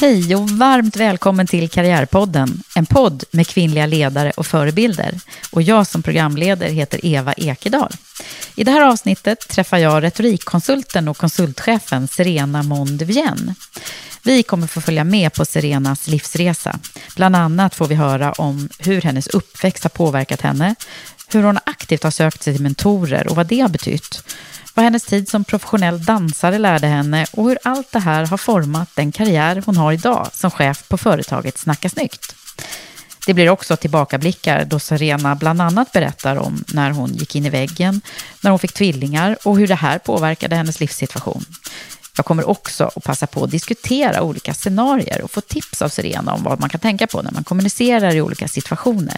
Hej och varmt välkommen till Karriärpodden, en podd med kvinnliga ledare och förebilder. Och jag som programledare heter Eva Ekedal. I det här avsnittet träffar jag retorikkonsulten och konsultchefen Serena Mondevien. Vi kommer få följa med på Serenas livsresa. Bland annat får vi höra om hur hennes uppväxt har påverkat henne, hur hon aktivt har sökt sig till mentorer och vad det har betytt vad hennes tid som professionell dansare lärde henne och hur allt det här har format den karriär hon har idag som chef på företaget Snacka snyggt. Det blir också tillbakablickar då Serena bland annat berättar om när hon gick in i väggen, när hon fick tvillingar och hur det här påverkade hennes livssituation. Jag kommer också att passa på att diskutera olika scenarier och få tips av Serena om vad man kan tänka på när man kommunicerar i olika situationer.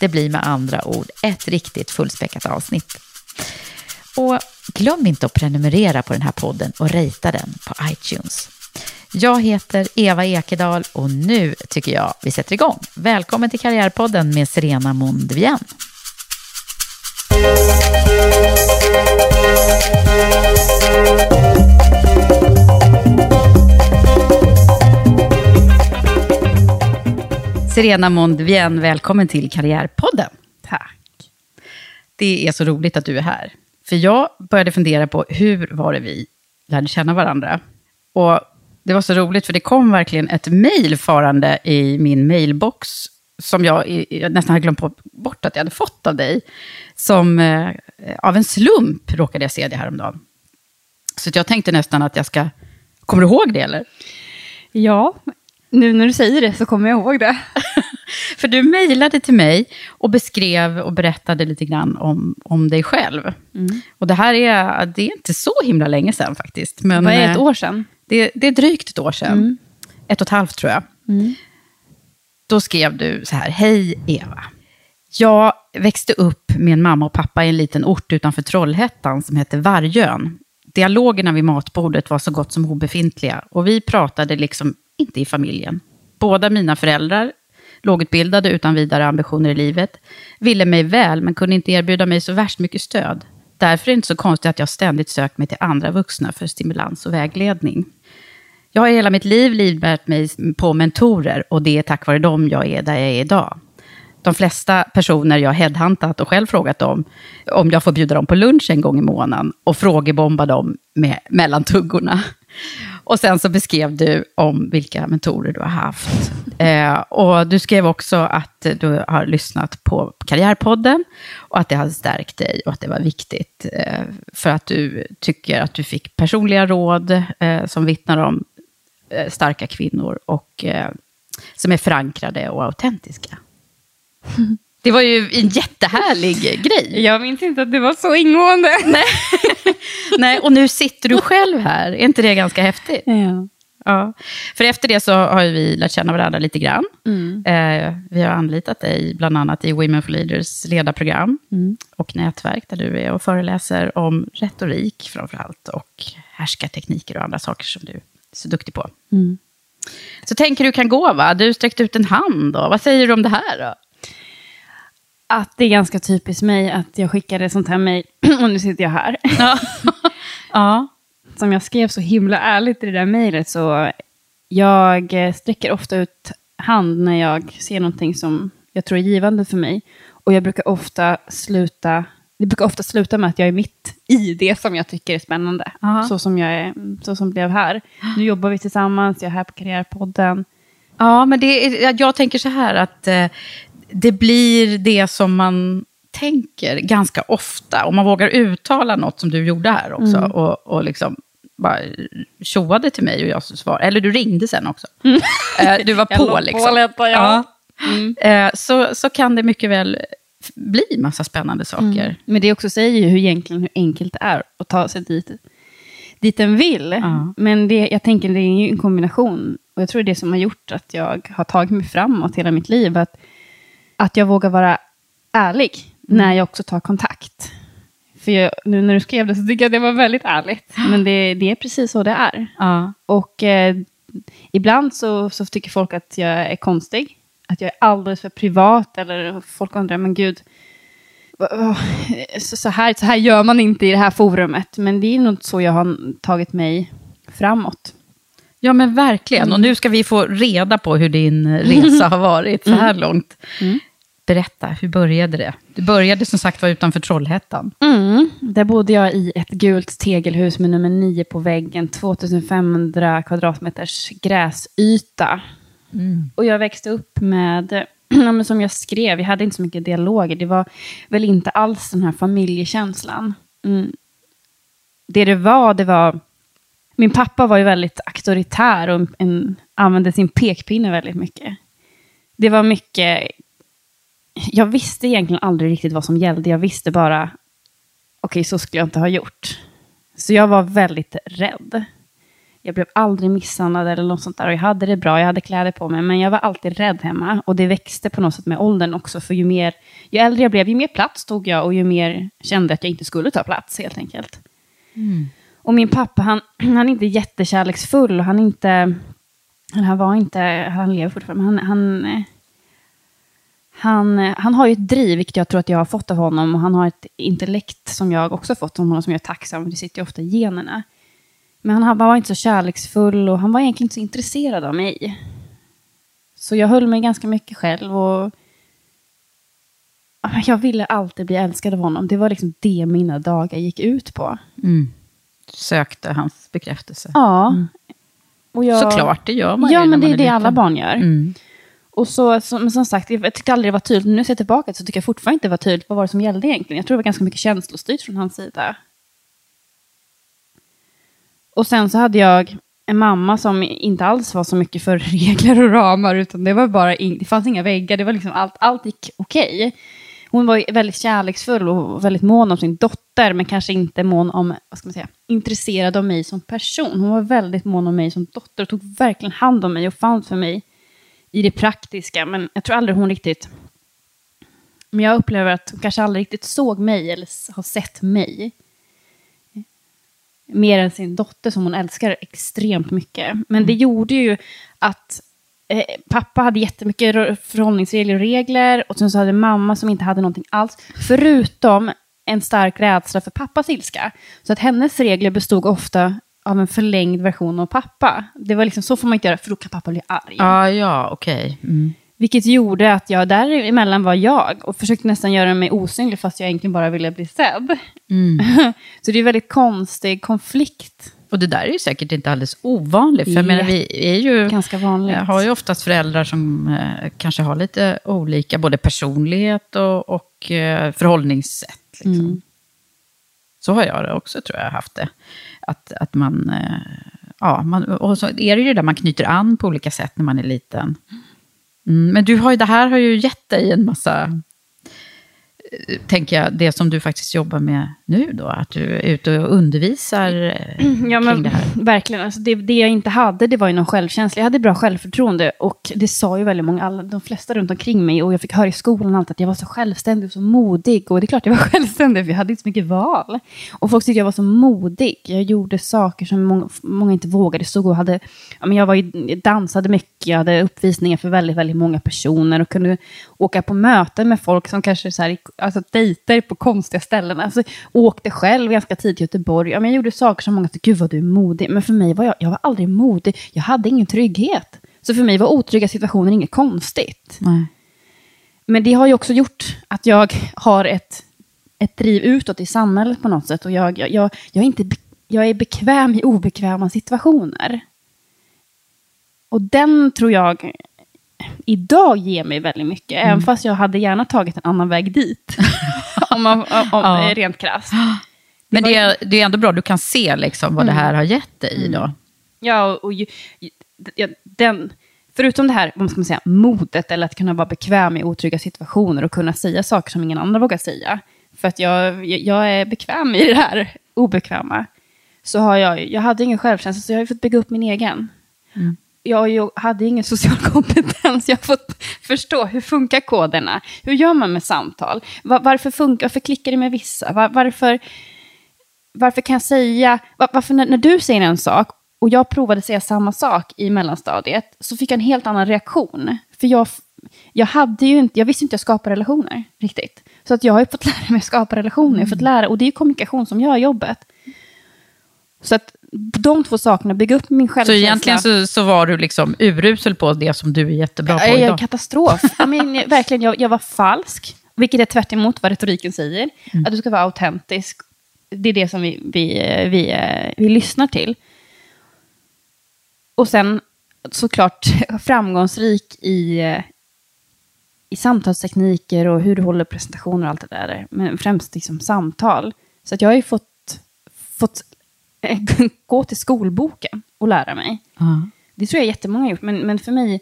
Det blir med andra ord ett riktigt fullspäckat avsnitt. Och glöm inte att prenumerera på den här podden och rejta den på iTunes. Jag heter Eva Ekedal och nu tycker jag vi sätter igång. Välkommen till Karriärpodden med Serena Mondvien. Serena Mondvien, välkommen till Karriärpodden. Tack. Det är så roligt att du är här. För jag började fundera på hur var det vi lärde känna varandra. Och det var så roligt, för det kom verkligen ett mejl farande i min mailbox, som jag, jag, nästan hade glömt bort att jag hade fått av dig. Som eh, av en slump råkade jag se det häromdagen. Så jag tänkte nästan att jag ska... Kommer du ihåg det eller? Ja, nu när du säger det så kommer jag ihåg det. För du mejlade till mig och beskrev och berättade lite grann om, om dig själv. Mm. Och det här är, det är inte så himla länge sedan faktiskt. Men, Vad är ett eh, år sedan? Det, det är drygt ett år sedan. Mm. Ett och ett halvt tror jag. Mm. Då skrev du så här, hej Eva. Jag växte upp med en mamma och pappa i en liten ort utanför Trollhättan som hette Vargön. Dialogerna vid matbordet var så gott som obefintliga och vi pratade liksom inte i familjen. Båda mina föräldrar lågutbildade utan vidare ambitioner i livet, ville mig väl men kunde inte erbjuda mig så värst mycket stöd. Därför är det inte så konstigt att jag ständigt sökt mig till andra vuxna för stimulans och vägledning. Jag har hela mitt liv livnärt mig på mentorer och det är tack vare dem jag är där jag är idag. De flesta personer jag headhuntat och själv frågat om, om jag får bjuda dem på lunch en gång i månaden och frågebomba dem med, mellan tuggorna. Och sen så beskrev du om vilka mentorer du har haft. Eh, och du skrev också att du har lyssnat på Karriärpodden och att det hade stärkt dig och att det var viktigt eh, för att du tycker att du fick personliga råd eh, som vittnar om eh, starka kvinnor och eh, som är förankrade och autentiska. Det var ju en jättehärlig grej. Jag minns inte att det var så ingående. Nej. Nej, och nu sitter du själv här. Är inte det ganska häftigt? Ja. Ja. För efter det så har vi lärt känna varandra lite grann. Mm. Eh, vi har anlitat dig bland annat i Women for Leaders ledarprogram Mm. och nätverk där du är och föreläser om retorik framför allt och härskartekniker och andra saker som du är så duktig på. Mm. Så tänker du kan gå va? Du sträckte ut en hand då. Vad säger du om det här då? Att det är ganska typiskt mig att jag skickade sånt här mejl, och nu sitter jag här. Ja. ja. Som jag skrev så himla ärligt i det där mejlet, så jag sträcker ofta ut hand när jag ser någonting som jag tror är givande för mig. Och jag brukar ofta sluta, det brukar ofta sluta med att jag är mitt i det som jag tycker är spännande. Så som jag är, så som blev här. Nu jobbar vi tillsammans, jag är här på Karriärpodden. Ja, men det är, jag tänker så här att eh, det blir det som man tänker ganska ofta. Om man vågar uttala något som du gjorde här också. Och, och liksom bara tjoade till mig och jag svarade. Eller du ringde sen också. Eh, du var på låg på liksom. lite, ja. Mm. Eh, så, så kan det mycket väl bli massa spännande saker. Men det också säger ju hur, egentligen hur enkelt det är att ta sig dit, dit en vill. Ja. Men det, jag tänker det är ju en kombination. Och jag tror det är det som har gjort att jag har tagit mig framåt hela mitt liv. Att, att jag vågar vara ärlig när jag också tar kontakt. För jag, nu när du skrev det så tycker jag att det var väldigt ärligt. Men det, det är precis så det är. Ja. Och eh, ibland så, så tycker folk att jag är konstig. Att jag är alldeles för privat. Eller folk undrar, men gud. Så, så, här, så här gör man inte i det här forumet. Men det är nog så jag har tagit mig framåt. Ja, men verkligen. Och nu ska vi få reda på hur din resa har varit så här långt. Berätta, hur började det? Du började som sagt var utanför Trollhättan. Mm. Där bodde jag i ett gult tegelhus med nummer 9 på väggen. 2500 kvadratmeters gräsyta. Och jag växte upp med, ja, som jag skrev, vi hade inte så mycket dialoger. Det var väl inte alls den här familjekänslan. Mm. Det det var, det var... Min pappa var ju väldigt auktoritär och en, använde sin pekpinne väldigt mycket. Det var mycket... Jag visste egentligen aldrig riktigt vad som gällde. Jag visste bara, okej, så skulle jag inte ha gjort. Så jag var väldigt rädd. Jag blev aldrig misshandlad eller något sånt där. Och jag hade det bra, jag hade kläder på mig. Men jag var alltid rädd hemma. Och det växte på något sätt med åldern också. För ju, mer, ju äldre jag blev, ju mer plats tog jag. Och ju mer kände att jag inte skulle ta plats helt enkelt. Mm. Och min pappa, han, han är inte jättekärleksfull. Han är inte... Han var inte... Han lever fortfarande. Men han, han, eh, han, han har ju ett driv, vilket jag tror att jag har fått av honom. Och han har ett intellekt som jag också har fått av honom, som jag är tacksam Det sitter ju ofta i generna. Men han var inte så kärleksfull och han var egentligen inte så intresserad av mig. Så jag höll mig ganska mycket själv och jag ville alltid bli älskad av honom. Det var liksom det mina dagar gick ut på. Mm. Sökte hans bekräftelse. Ja. Och jag, Såklart, det gör man ju Ja, men det är det liten. alla barn gör. Mm. Och så, så, men som sagt, jag tyckte aldrig det var tydligt. Nu när jag ser tillbaka så tycker jag fortfarande inte det var tydligt. Vad var det som gällde egentligen? Jag tror det var ganska mycket känslostyrt från hans sida. Och sen så hade jag en mamma som inte alls var så mycket för regler och ramar, utan det var bara, in, det fanns inga väggar, det var liksom allt, allt gick okej. Hon var ju väldigt kärleksfull och väldigt mån om sin dotter, men kanske inte mån om, vad ska man säga, intresserad av mig som person. Hon var väldigt mån om mig som dotter och tog verkligen hand om mig och fanns för mig i det praktiska, men jag tror aldrig hon riktigt... Men jag upplever att hon kanske aldrig riktigt såg mig eller har sett mig. Mer än sin dotter som hon älskar extremt mycket. Men det gjorde ju att eh, pappa hade jättemycket förhållningsregler och regler. Och sen så hade mamma som inte hade någonting alls. Förutom en stark rädsla för pappas ilska. Så att hennes regler bestod ofta av en förlängd version av pappa. Det var liksom, så får man inte göra, för då kan pappa bli arg. Ja, ja, okej. Mm. Vilket gjorde att jag däremellan var jag och försökte nästan göra mig osynlig fast jag egentligen bara ville bli sedd. så det är en väldigt konstig konflikt. Och det där är ju säkert inte alldeles ovanligt. För jag menar, vi är ju, Ganska vanligt. har ju oftast föräldrar som eh, kanske har lite olika, både personlighet och, och eh, förhållningssätt. Liksom. Mm. Så har jag det också, tror jag, haft det. Att, att man, eh, ja, man, och så är det ju där man knyter an på olika sätt när man är liten. Mm, men du har ju, det här har ju gett dig en massa, eh, tänker jag, det som du faktiskt jobbar med nu då? Att du är ute och undervisar eh, Ja, kring men det här? verkligen. Alltså det, det jag inte hade, det var ju någon självkänsla. Jag hade bra självförtroende och det sa ju väldigt många, alla, de flesta runt omkring mig och jag fick höra i skolan alltid att jag var så självständig och så modig. Och det är klart jag var självständig, för jag hade inte så mycket val. Och folk tyckte jag var så modig. Jag gjorde saker som många, många inte vågade. Stod och hade, ja, men jag var ju, dansade mycket, jag hade uppvisningar för väldigt, väldigt många personer och kunde åka på möten med folk som kanske så här, alltså dejter på konstiga ställen. Alltså, åkte själv ganska tidigt till Göteborg. Ja, men jag gjorde saker som många tyckte, gud vad du är modig. Men för mig var jag, jag var aldrig modig. Jag hade ingen trygghet. Så för mig var otrygga situationer inget konstigt. Nej. Men det har ju också gjort att jag har ett, ett driv utåt i samhället på något sätt. Och jag, jag, jag, jag, är inte, jag är bekväm i obekväma situationer. Och den tror jag idag ger mig väldigt mycket. Även fast jag hade gärna tagit en annan väg dit. om man, om, Ja. Rent krasst. Men det är, det är ändå bra, du kan se liksom vad det här har gett dig då. Ja, och, och ju- ja, den, förutom det här, vad ska man säga, modet, eller att kunna vara bekväm i otrygga situationer och kunna säga saker som ingen annan vågar säga. För att jag, jag, är bekväm i det här obekväma. Så har jag, jag hade ingen självkänsla, så jag har fått bygga upp min egen. Jag, jag hade ingen social kompetens. Jag har fått förstå hur funkar koderna. Hur gör man med samtal? Va- varför, funkar, varför klickar det med vissa? Va- varför, varför kan jag säga, var, varför när, när du säger en sak och jag provade säga samma sak i mellanstadiet så fick jag en helt annan reaktion. För jag, jag, hade ju inte, jag visste inte att jag skapade relationer riktigt. Så att jag har fått lära mig att skapa relationer. Har fått lära, och det är kommunikation som gör jobbet. Så att de två sakerna, bygga upp min Så självkänsla. egentligen så, så var du liksom urusel på det som du är jättebra på Jag är idag. katastrof. jag men, verkligen, jag, jag var falsk, vilket är tvärt emot vad retoriken säger. Mm. Att du ska vara autentisk. Det är det som vi, vi, vi, vi lyssnar till. Och sen såklart framgångsrik i, i samtalstekniker och hur du håller presentationer och allt det där. Men främst liksom samtal. Så att jag har ju fått, fått gå till skolboken och lära mig. Ja. Det tror jag jättemånga har gjort, men, men för mig,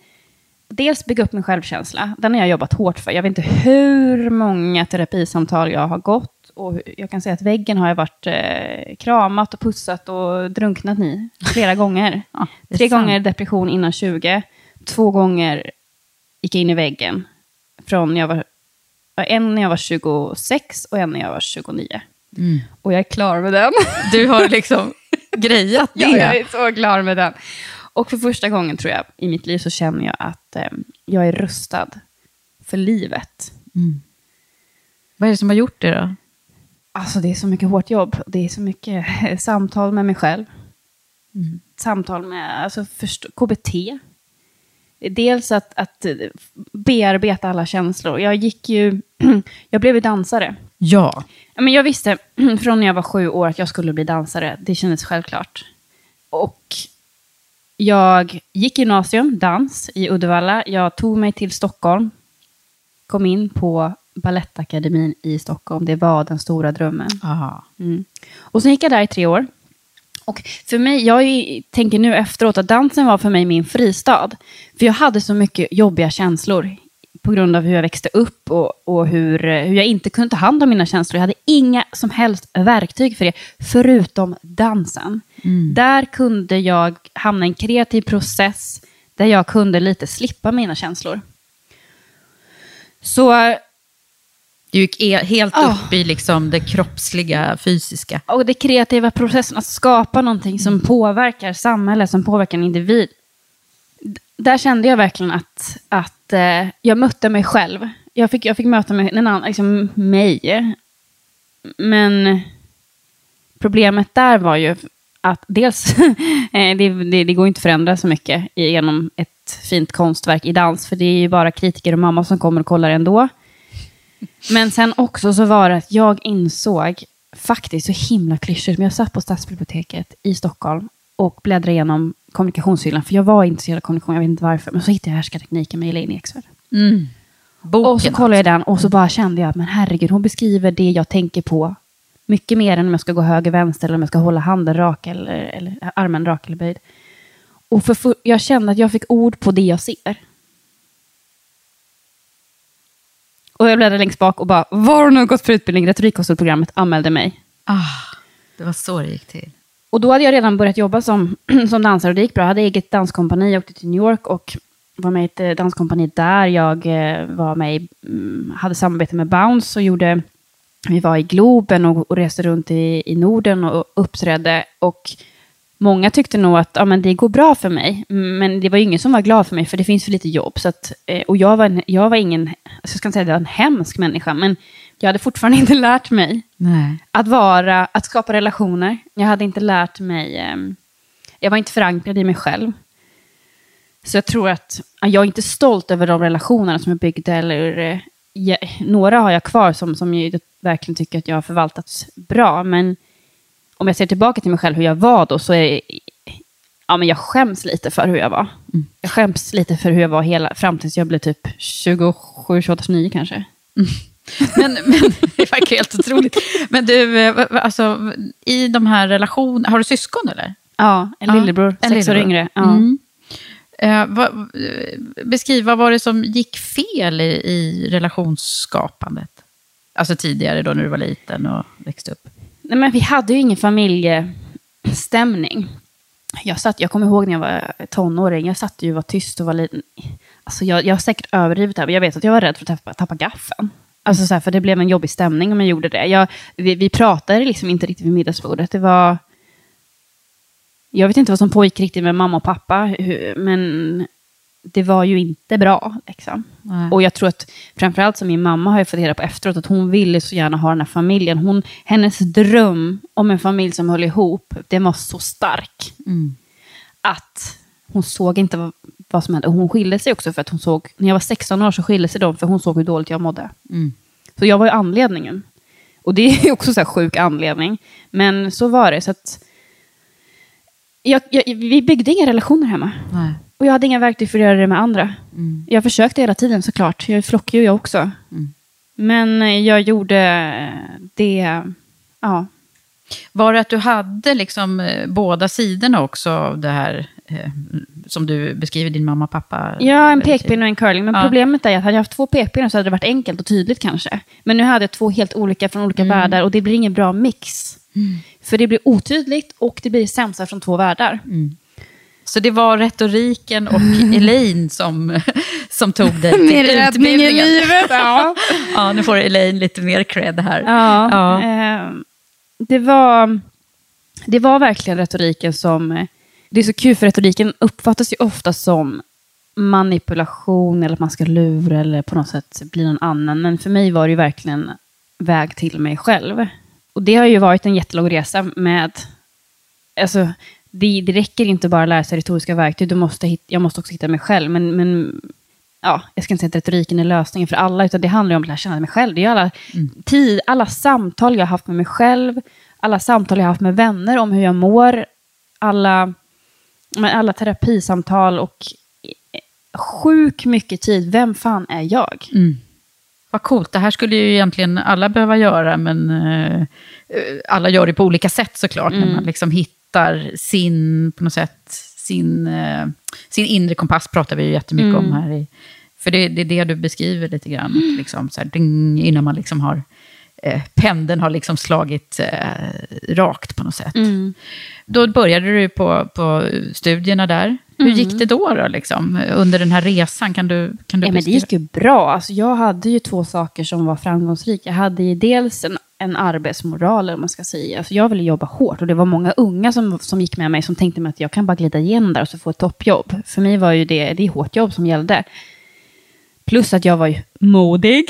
dels bygga upp min självkänsla. Den har jag jobbat hårt för. Jag vet inte hur många terapisamtal jag har gått. Och jag kan säga att väggen har jag varit eh, kramat och pussat och drunknat i flera gånger. Ja, Tre sant. gånger depression innan 20. Två gånger gick jag in i väggen. Från jag var, en när jag var 26 och en när jag var 29. Mm. Och jag är klar med den. Du har liksom grejat det. Ja, jag är så klar med den. Och för första gången tror jag i mitt liv så känner jag att eh, jag är rustad för livet. Vad är det som har gjort det då? Alltså det är så mycket hårt jobb. Det är så mycket eh, samtal med mig själv. Samtal med alltså, först- KBT. Dels att, att eh, bearbeta alla känslor. Jag gick ju... jag blev ju dansare. Ja. Men jag visste från när jag var sju år att jag skulle bli dansare. Det kändes självklart. Och jag gick gymnasium, dans, i Uddevalla. Jag tog mig till Stockholm. Kom in på Balettakademin i Stockholm. Det var den stora drömmen. Aha. Mm. Och sen gick jag där i tre år. Och för mig, jag tänker nu efteråt att dansen var för mig min fristad. För jag hade så mycket jobbiga känslor på grund av hur jag växte upp och, och hur, eh, hur jag inte kunde ta hand om mina känslor. Jag hade inga som helst verktyg för det, förutom dansen. Där kunde jag hamna i en kreativ process där jag kunde lite slippa mina känslor. Så Du gick e- helt Ja. upp i liksom det kroppsliga, fysiska. Och det kreativa processen, att skapa någonting som påverkar samhället, som påverkar en individ. Där kände jag verkligen att, att eh, jag mötte mig själv. Jag fick, jag fick möta mig, en annan, liksom mig. Men problemet där var ju att dels, eh, det, det, det går inte att förändra så mycket genom ett fint konstverk i dans, för det är ju bara kritiker och mamma som kommer och kollar ändå. Men sen också så var det att jag insåg faktiskt så himla klyschigt, men jag satt på Stadsbiblioteket i Stockholm och bläddrade igenom kommunikationshyllan, för jag var intresserad av kommunikation, jag vet inte varför, men så hittade jag härskartekniken med Elaine Eksvärd. Boken Och så kollade jag den och så bara kände jag, men herregud, hon beskriver det jag tänker på mycket mer än om jag ska gå höger, vänster eller om jag ska hålla handen rak eller, eller armen rak eller böjd. Och för, jag kände att jag fick ord på det jag ser. Och jag bläddrade längst bak och bara, var har gått för utbildning? Retorikkonsultprogrammet anmälde mig. Ah, det var så det gick till. Och då hade jag redan börjat jobba som, som dansare och det gick bra. Jag hade eget danskompani, åkte till New York och var med i ett eh, danskompani där. Jag eh, var med i, mm, hade samarbete med Bounce och gjorde, vi var i Globen och, och reste runt i, i Norden och uppträdde. Och många tyckte nog att ja, men det går bra för mig. Men det var ingen som var glad för mig, för det finns för lite jobb. Så att, eh, och jag var, en, jag var ingen, alltså jag ska inte säga att jag var en hemsk människa, men jag hade fortfarande inte lärt mig Nej. att vara, att skapa relationer. Jag hade inte lärt mig, eh, jag var inte förankrad i mig själv. Så jag tror att, jag är inte stolt över de relationerna som jag byggde, eller eh, några har jag kvar som, som jag verkligen tycker att jag har förvaltat bra, men om jag ser tillbaka till mig själv hur jag var då, så är ja, men jag skäms lite för hur jag var. Mm. Jag skäms lite för hur jag var hela, fram tills jag blev typ 27, 28, 29 kanske. Men, men det verkar helt otroligt. Men du, eh, alltså, i de här relationerna, har du syskon eller? Ja, en Ja, lillebror, en sex år yngre. Ja. Mm. Eh, vad, beskriv, vad var det som gick fel i, i relationsskapandet? Alltså tidigare då när du var liten och växte upp. Nej, men vi hade ju ingen familjestämning. Jag, satt, jag kommer ihåg när jag var tonåring, jag satt ju och var tyst och var liten. Alltså jag, jag har säkert överdrivit det här, men jag vet att jag var rädd för att tappa, tappa gaffeln. Alltså så här, för det blev en jobbig stämning om jag gjorde det. Jag, vi, vi pratade liksom inte riktigt vid middagsbordet. Det var... Jag vet inte vad som pågick riktigt med mamma och pappa, men det var ju inte bra. Liksom. Nej. Och jag tror att framförallt som min mamma har jag fått reda på efteråt att hon ville så gärna ha den här familjen. Hon, hennes dröm om en familj som höll ihop, den var så stark Mm. att hon såg inte vad, som hände. Och hon skilde sig också för att hon såg, när jag var 16 år så skilde sig de för hon såg hur dåligt jag mådde. Mm. Så jag var ju anledningen. Och det är också så här sjuk anledning. Men så var det. Så att jag, jag, vi byggde inga relationer hemma. Nej. Och jag hade inga verktyg för att göra det med andra. Mm. Jag försökte hela tiden såklart. Jag är flockig jag också. Mm. Men jag gjorde det, ja. Var det att du hade liksom eh, båda sidorna också av det här som du beskriver din mamma och pappa? Ja, en pekpinne och en curling. Men Ja. problemet är att hade jag haft två pekpinnar så hade det varit enkelt och tydligt kanske. Men nu hade jag två helt olika från olika Mm. världar och det blir ingen bra mix. För det blir otydligt och det blir sämsta från två världar. Så det var retoriken och Elaine som, som tog dig till Min räddning i utbildningen. livet. Ja. Ja, nu får Elaine lite mer cred här. Ja, Ja. eh, det, var, det var verkligen retoriken som... Det är så kul, för retoriken uppfattas ju ofta som manipulation eller att man ska lura eller på något sätt bli någon annan. Men för mig var det ju verkligen väg till mig själv. Och det har ju varit en jättelång resa med... Alltså, det, det räcker inte bara att lära sig retoriska verktyg, du måste hit, jag måste också hitta mig själv. Men, men ja, jag ska inte säga att retoriken är lösningen för alla, utan det handlar ju om att lära känna mig själv. Det är alla, tid, alla samtal jag har haft med mig själv, alla samtal jag har haft med vänner om hur jag mår, alla, men alla terapisamtal och sjuk mycket tid. Vem fan är jag? Mm. Vad coolt, det här skulle ju egentligen alla behöva göra, men eh, alla gör det på olika sätt såklart. När man liksom hittar sin, på något sätt, sin, eh, sin inre kompass pratar vi ju jättemycket om här. I, för det, det är det du beskriver lite grann, att liksom så här, ding, innan man liksom har, eh, pendeln har liksom slagit eh, rakt på något sätt. Då började du på, på studierna där. Hur gick det då, då liksom, under den här resan? Kan du, kan du Ja, men det gick ju bra. Alltså, jag hade ju två saker som var framgångsrika. Jag hade ju dels en, en arbetsmoral, vad man ska säga. Alltså, jag ville jobba hårt och det var många unga som, som gick med mig som tänkte mig att jag kan bara glida igenom där och så få ett toppjobb. För mig var ju det, det hårt jobb som gällde. Plus att jag var ju modig.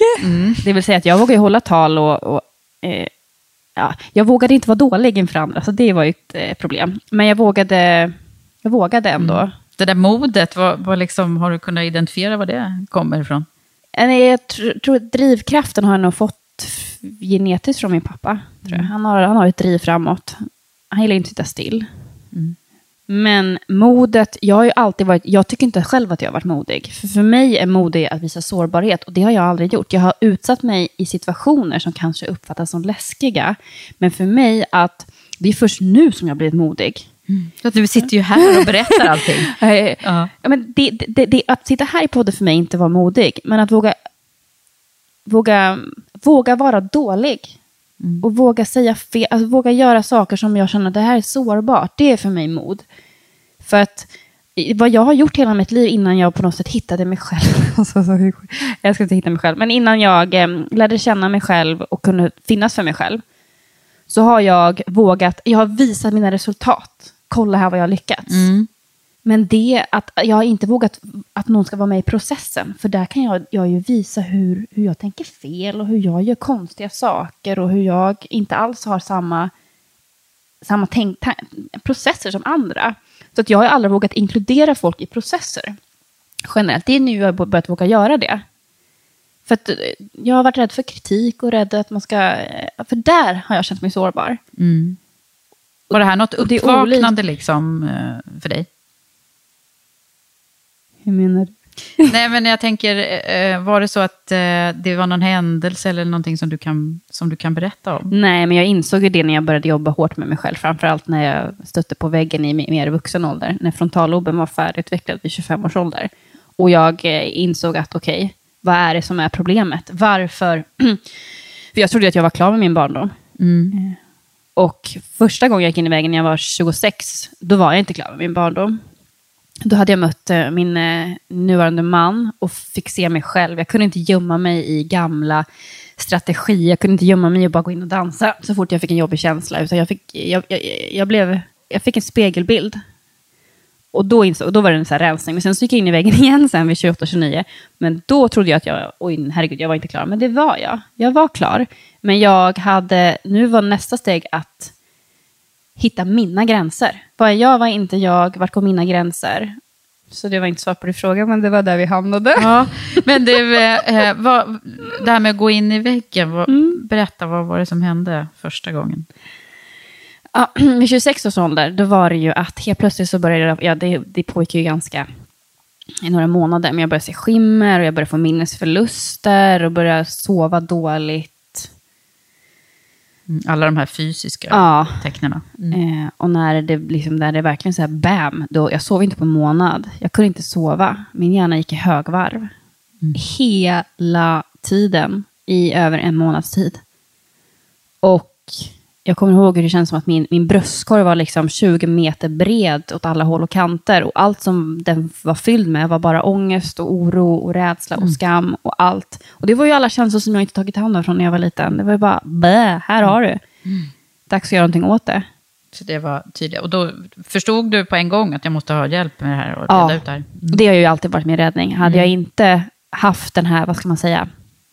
Det vill säga att jag vågade hålla tal och, och eh, ja, jag vågade inte vara dålig inför andra, så det var ju ett eh, problem. Men jag vågade, jag vågade ändå. Det där modet, vad, vad liksom, har du kunnat identifiera var det kommer ifrån? Eh, Jag tr- tror att drivkraften har jag nog fått genetiskt från min pappa. Tror jag. Han, har, han har ett driv framåt. Han gillar inte att sitta still. Men modet, jag har ju alltid varit, jag tycker inte själv att jag har varit modig. För, för mig är modig att visa sårbarhet och det har jag aldrig gjort. Jag har utsatt mig i situationer som kanske uppfattas som läskiga. Men för mig att, det är först nu som jag blivit modig. Du sitter ju här och berättar allting. Ja. Ja, men det, det, det, att sitta här i podden för mig inte var modig, men att våga, våga, våga vara dålig. Och våga säga fel, alltså våga göra saker som jag känner att det här är sårbart. Det är för mig mod. För att vad jag har gjort hela mitt liv innan jag på något sätt hittade mig själv. Alltså, så- jag ska inte hitta mig själv. Men innan jag eh, lärde känna mig själv och kunde finnas för mig själv. Så har jag vågat, jag har visat mina resultat. Kolla här vad jag har lyckats. Men det att jag inte vågat att någon ska vara med i processen. För där kan jag, jag ju visa hur, hur jag tänker fel och hur jag gör konstiga saker och hur jag inte alls har samma, samma tänk, processer som andra. Så att jag har aldrig vågat inkludera folk i processer. Generellt. Det är nu jag börjat våga göra det. För att eh, jag har varit rädd för kritik och rädd att man ska... eh, För där har jag känt mig sårbar. Var det här något uppvaknande liksom, eh, för dig? Hur menar du? Nej, men jag tänker, eh, var det så att eh, det var någon händelse eller någonting som du kan, som du kan berätta om? Nej, men jag insåg ju det när jag började jobba hårt med mig själv. Framförallt när jag stötte på väggen i mer vuxen ålder. När frontalloben var färdigutvecklad vid 25 års ålder. Och jag eh, insåg att okej, vad är det som är problemet? Varför? För jag trodde att jag var klar med min barndom. Eh, Och första gången jag gick in i väggen när jag var 26, då var jag inte klar med min barndom. Då hade jag mött eh, min eh, nuvarande man och fick se mig själv. Jag kunde inte gömma mig i gamla strategier. Jag kunde inte gömma mig och bara gå in och dansa så fort jag fick en jobbig känsla. Utan jag fick, jag, jag, jag blev, jag fick en spegelbild. Och då, insåg, och då var det en så här rensning. Men sen så gick jag in i väggen igen sen vid 28-29. Men då trodde jag att jag, oj herregud, jag var inte klar. Men det var jag. Jag var klar. Men jag hade, nu var nästa steg att hitta mina gränser. Vad är jag, vad är inte jag, vart går mina gränser? Så det var inte svar på din fråga, men det var där vi hamnade. Ja, men du, eh, vad, det här med att gå in i väggen, vad, berätta vad var det som hände första gången? Ja, vid 26 års ålder, då var det ju att helt plötsligt så började det, ja det, det pågick ju ganska i några månader, men jag började se skimmer och jag började få minnesförluster och började sova dåligt. Mm, Alla de här fysiska Ja. tecknen. Eh, och när det, liksom, när det verkligen så här bam, då, jag sov inte på en månad. Jag kunde inte sova. Min hjärna gick i högvarv. Hela tiden i över en månads tid. Och jag kommer ihåg hur det kändes som att min, min bröstkorg var liksom 20 meter bred åt alla håll och kanter. Och allt som den var fylld med var bara ångest och oro och rädsla och skam och allt. Och det var ju alla känslor som jag inte tagit hand om från när jag var liten. Det var ju bara, bä, här har du. Dags att göra någonting åt det. Så det var tydligt. Och då förstod du på en gång att jag måste ha hjälp med det här och Ja. reda ut det här? Det har ju alltid varit min räddning. Hade jag inte haft den här, vad ska man säga,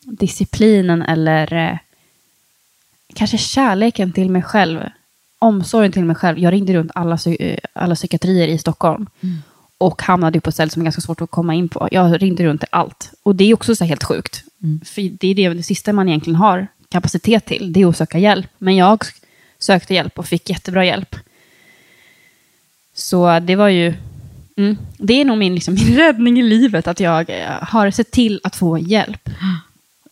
disciplinen eller eh, kanske kärleken till mig själv, omsorgen till mig själv. Jag ringde runt alla, eh, alla psykiatrier i Stockholm och hamnade på ställe som är ganska svårt att komma in på. Jag ringde runt till allt. Och det är också så helt sjukt. För det är det, det sista man egentligen har kapacitet till, det är att söka hjälp. Men jag sökte hjälp och fick jättebra hjälp. Så det var ju... Mm, det är nog min, liksom, min räddning i livet, att jag eh, har sett till att få hjälp.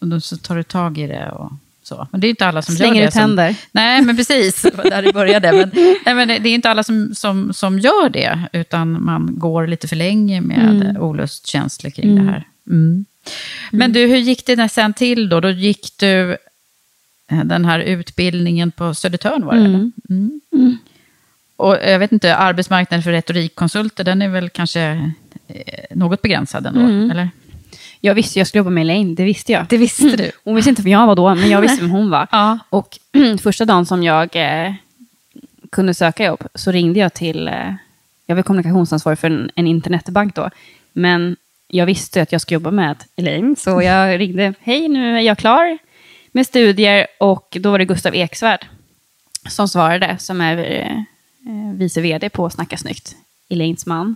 Och då så tar du tag i det och så. Men det är inte alla som Slänger gör det. ut som, händer. Nej, men precis. Det var där det började. Men, nej, men det är inte alla som, som, som gör det, utan man går lite för länge med Mm. olustkänslor kring det här. Mm. Men du, hur gick det sen till då? Då gick du eh, den här utbildningen på Södertörn, var det? eller? Mm. Och jag vet inte, arbetsmarknaden för retorikkonsulter, den är väl kanske eh, något begränsad ändå, Mm. eller? Jag visste jag skulle jobba med Elaine, det visste jag. Det visste du. Hon visste inte vem jag var då, men jag visste vem hon var. Ja. Och första dagen som jag eh, kunde söka jobb så ringde jag till, eh, jag var kommunikationsansvarig för en, en internetbank då, men jag visste att jag skulle jobba med Elaine, så jag ringde, hej nu är jag klar med studier och då var det Gustav Eksvärd som svarade, som är eh, eh, vice vd på Snacka snyggt, Elaines man.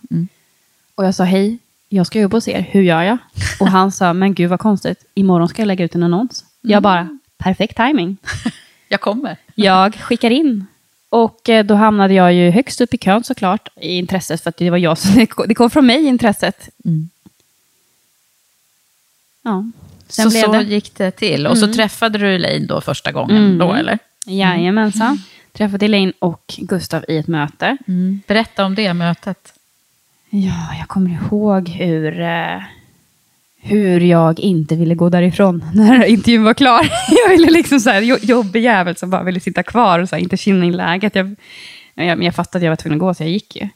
Och jag sa, hej, jag ska jobba hos er, hur gör jag? Och han sa, men gud vad konstigt, imorgon ska jag lägga ut en annons. Jag bara, perfekt timing. Jag kommer. Jag skickar in. Och eh, då hamnade jag ju högst upp i kön såklart, i intresset, för att det var jag som, det kom från mig intresset. Ja, sen så så det. Mm. gick det till. Och så träffade du Elaine då första gången, då eller? Jajamensan. Träffade Elaine och Gustav i ett möte. Berätta om det mötet. Ja, jag kommer ihåg hur, eh, hur jag inte ville gå därifrån när intervjun var klar. Jag ville liksom så här, jo- jobbig jävel som bara ville sitta kvar och så här, inte känna in läget. Jag, jag, men jag fattade att jag var tvungen att gå, så jag gick ju.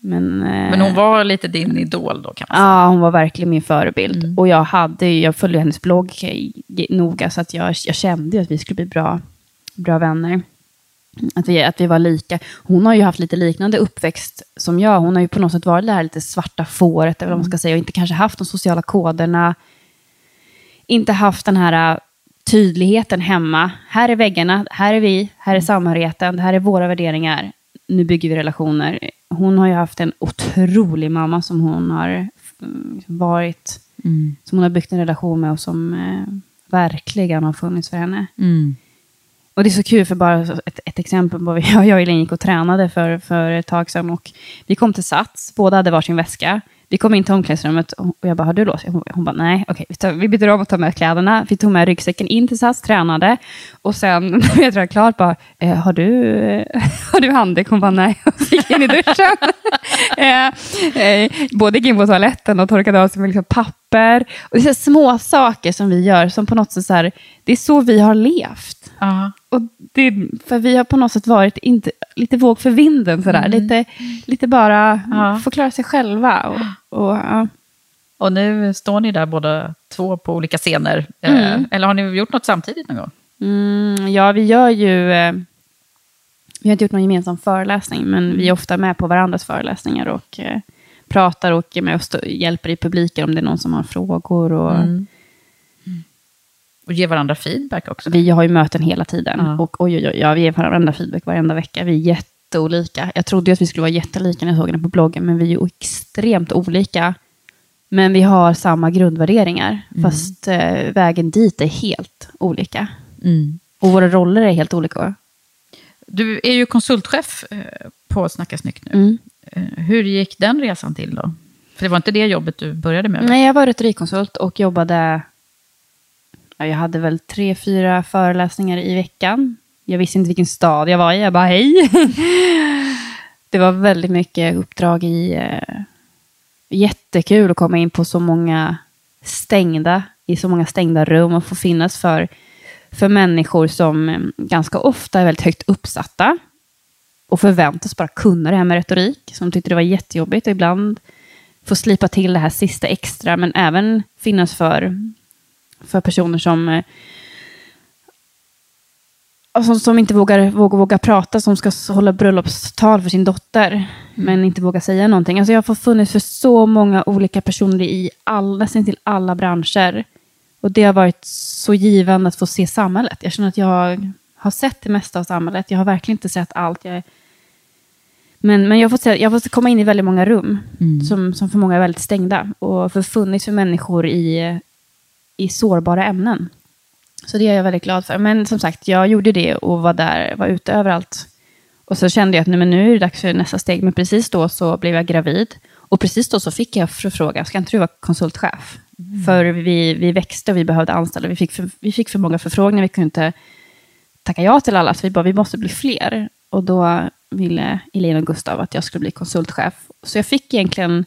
Men, eh, Men hon var lite din idol då kan man säga. Ja, hon var verkligen min förebild. Och jag, hade, jag följde hennes blogg noga, så att jag, jag kände att vi skulle bli bra, bra vänner. Att vi, att vi var lika. Hon har ju haft lite liknande uppväxt som jag. Hon har ju på något sätt varit det här lite svarta fåret, eller vad man ska säga, och inte kanske haft de sociala koderna. Inte haft den här äh, tydligheten hemma. Här är väggarna, här är vi, här är samhörigheten, det här är våra värderingar. Nu bygger vi relationer. Hon har ju haft en otrolig mamma som hon har mm, varit, som hon har byggt en relation med och som eh, verkligen har funnits för henne. Och det är så kul, för bara ett, ett exempel. På, jag och Elin gick och tränade för, för ett tag sedan. Och vi kom till Sats, båda hade varsin väska. Vi kom in till omklädningsrummet och jag bara, har du låst? Hon, hon bara, nej, okej, vi, tar, vi byter om och tar med kläderna. Vi tog med ryggsäcken in till Sats, tränade. Och sen när jag tränade klart, bara, eh, har, du, eh, har du handduk? Hon bara, nej. Och så gick in i duschen. Eh, eh, både gick in på toaletten och torkade av sig med liksom papper. Och det är så små saker som vi gör, som på något sätt så här, det är så vi har levt. Ja. Och det, för vi har på något sätt varit inte, lite våg för vinden, sådär. Lite, lite bara Ja. få klara sig själva. Och, och, ja. Och nu står ni där båda två på olika scener. Eh, Eller har ni gjort något samtidigt någon gång? Mm, ja, vi gör ju... Eh, vi har inte gjort någon gemensam föreläsning, men vi är ofta med på varandras föreläsningar och eh, pratar och är med och hjälper i publiken om det är någon som har frågor. Och, Och ge varandra feedback också? Vi har ju möten hela tiden. Ja. Och oj, oj, oj, ja, vi ger varandra feedback varenda vecka. Vi är jätteolika. Jag trodde ju att vi skulle vara jättelika när jag såg henne på bloggen, men vi är ju extremt olika. Men vi har samma grundvärderingar, fast eh, vägen dit är helt olika. Och våra roller är helt olika. Du är ju konsultchef eh, på Snacka snyggt nu. Mm. Eh, Hur gick den resan till då? För det var inte det jobbet du började med? Nej, jag var retorikkonsult och jobbade... Ja, jag hade väl tre, fyra föreläsningar i veckan. Jag visste inte vilken stad jag var i. Jag bara, hej! det var väldigt mycket uppdrag i... Eh, jättekul att komma in på så många stängda, i så många stängda rum och få finnas för, för människor som eh, ganska ofta är väldigt högt uppsatta och förväntas bara kunna det här med retorik, som tyckte det var jättejobbigt. Och ibland få slipa till det här sista extra, men även finnas för, för personer som, alltså, som inte vågar, vågar, vågar prata, som ska hålla bröllopstal för sin dotter, men inte vågar säga någonting. Alltså, jag har funnits för så många olika personer i all, nästan till alla branscher. Och det har varit så givande att få se samhället. Jag känner att jag har sett det mesta av samhället. Jag har verkligen inte sett allt. Jag är, men, men jag, har fått se, jag har fått komma in i väldigt många rum som, som för många är väldigt stängda. Och för funnits för människor i, i sårbara ämnen. Så det är jag väldigt glad för. Men som sagt, jag gjorde det och var där, var ute överallt. Och så kände jag att nej, men nu är det dags för nästa steg. Men precis då så blev jag gravid. Och precis då så fick jag förfrågan, ska inte du vara konsultchef? För vi, vi växte och vi behövde anställa. Vi fick för, vi fick för många förfrågningar, vi kunde inte tacka ja till alla. Så vi bara, vi måste bli fler. Och då ville Elina och Gustav att jag skulle bli konsultchef. Så jag fick egentligen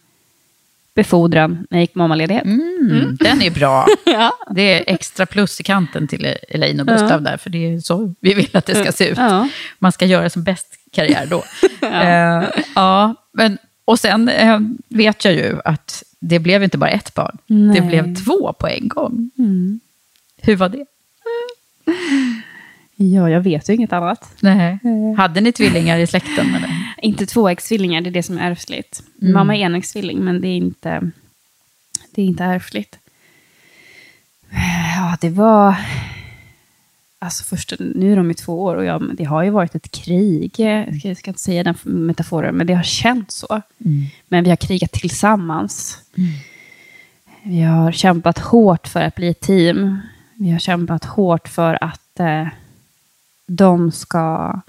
befordran när jag gick mammaledighet. Mm, Den är bra. Ja. Det är extra plus i kanten till Elaine och Gustav där, för det är så vi vill att det ska se ut. Ja. Man ska göra som bäst karriär då. ja. ja, men, och sen eh, vet jag ju att det blev inte bara ett barn, det Nej. blev två på en gång. Hur var det? Ja, jag vet ju inget annat. Nej. Hade ni tvillingar i släkten? Eller? Inte tvåäggstvillingar, det är det som är ärftligt. Mamma är enäggstvilling, men det är inte, det är inte ärftligt. Ja, det var... Alltså först, nu är de ju två år och jag, det har ju varit ett krig. Jag ska, inte säga den metaforen, men det har känts så. Men vi har krigat tillsammans. Vi har kämpat hårt för att bli ett team. Vi har kämpat hårt för att eh, de ska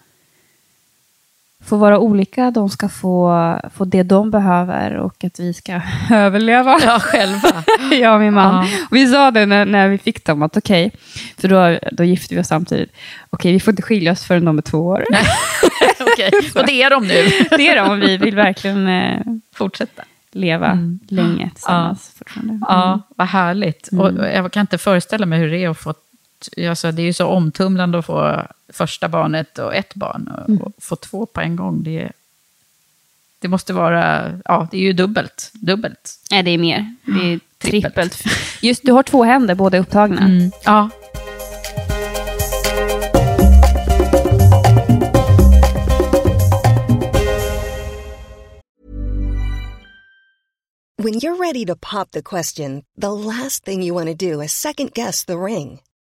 få vara olika, de ska få, få det de behöver och att vi ska överleva. Ja, själva. jag och min man. Ja. Och vi sa det när, när vi fick dem, att okej, för då, då gifte vi oss samtidigt. Okej, vi får inte skilja oss förrän de är två år. Okej, och det är de nu. det är de, och vi vill verkligen... Eh, Fortsätta. leva Mm. länge tillsammans fortfarande. Ja, vad härligt. Mm. Och jag kan inte föreställa mig hur det är att få... Alltså, det är ju så omtumlande att få första barnet och ett barn. Och, Mm. och få två på en gång, det, det måste vara... Ja, det är ju dubbelt. Dubbelt. Nej, det är mer. Det är Trippelt. trippelt. Just, du har två händer, båda är upptagna. Ja. When you're ready to pop the question, the last thing you want to do is second guess the ring.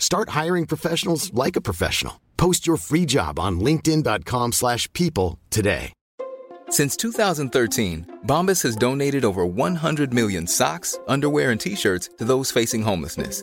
Start hiring professionals like a professional. Post your free job on linkedin.com/people slash people today. Since 2013, Bombas has donated over 100 million socks, underwear, and t-shirts to those facing homelessness.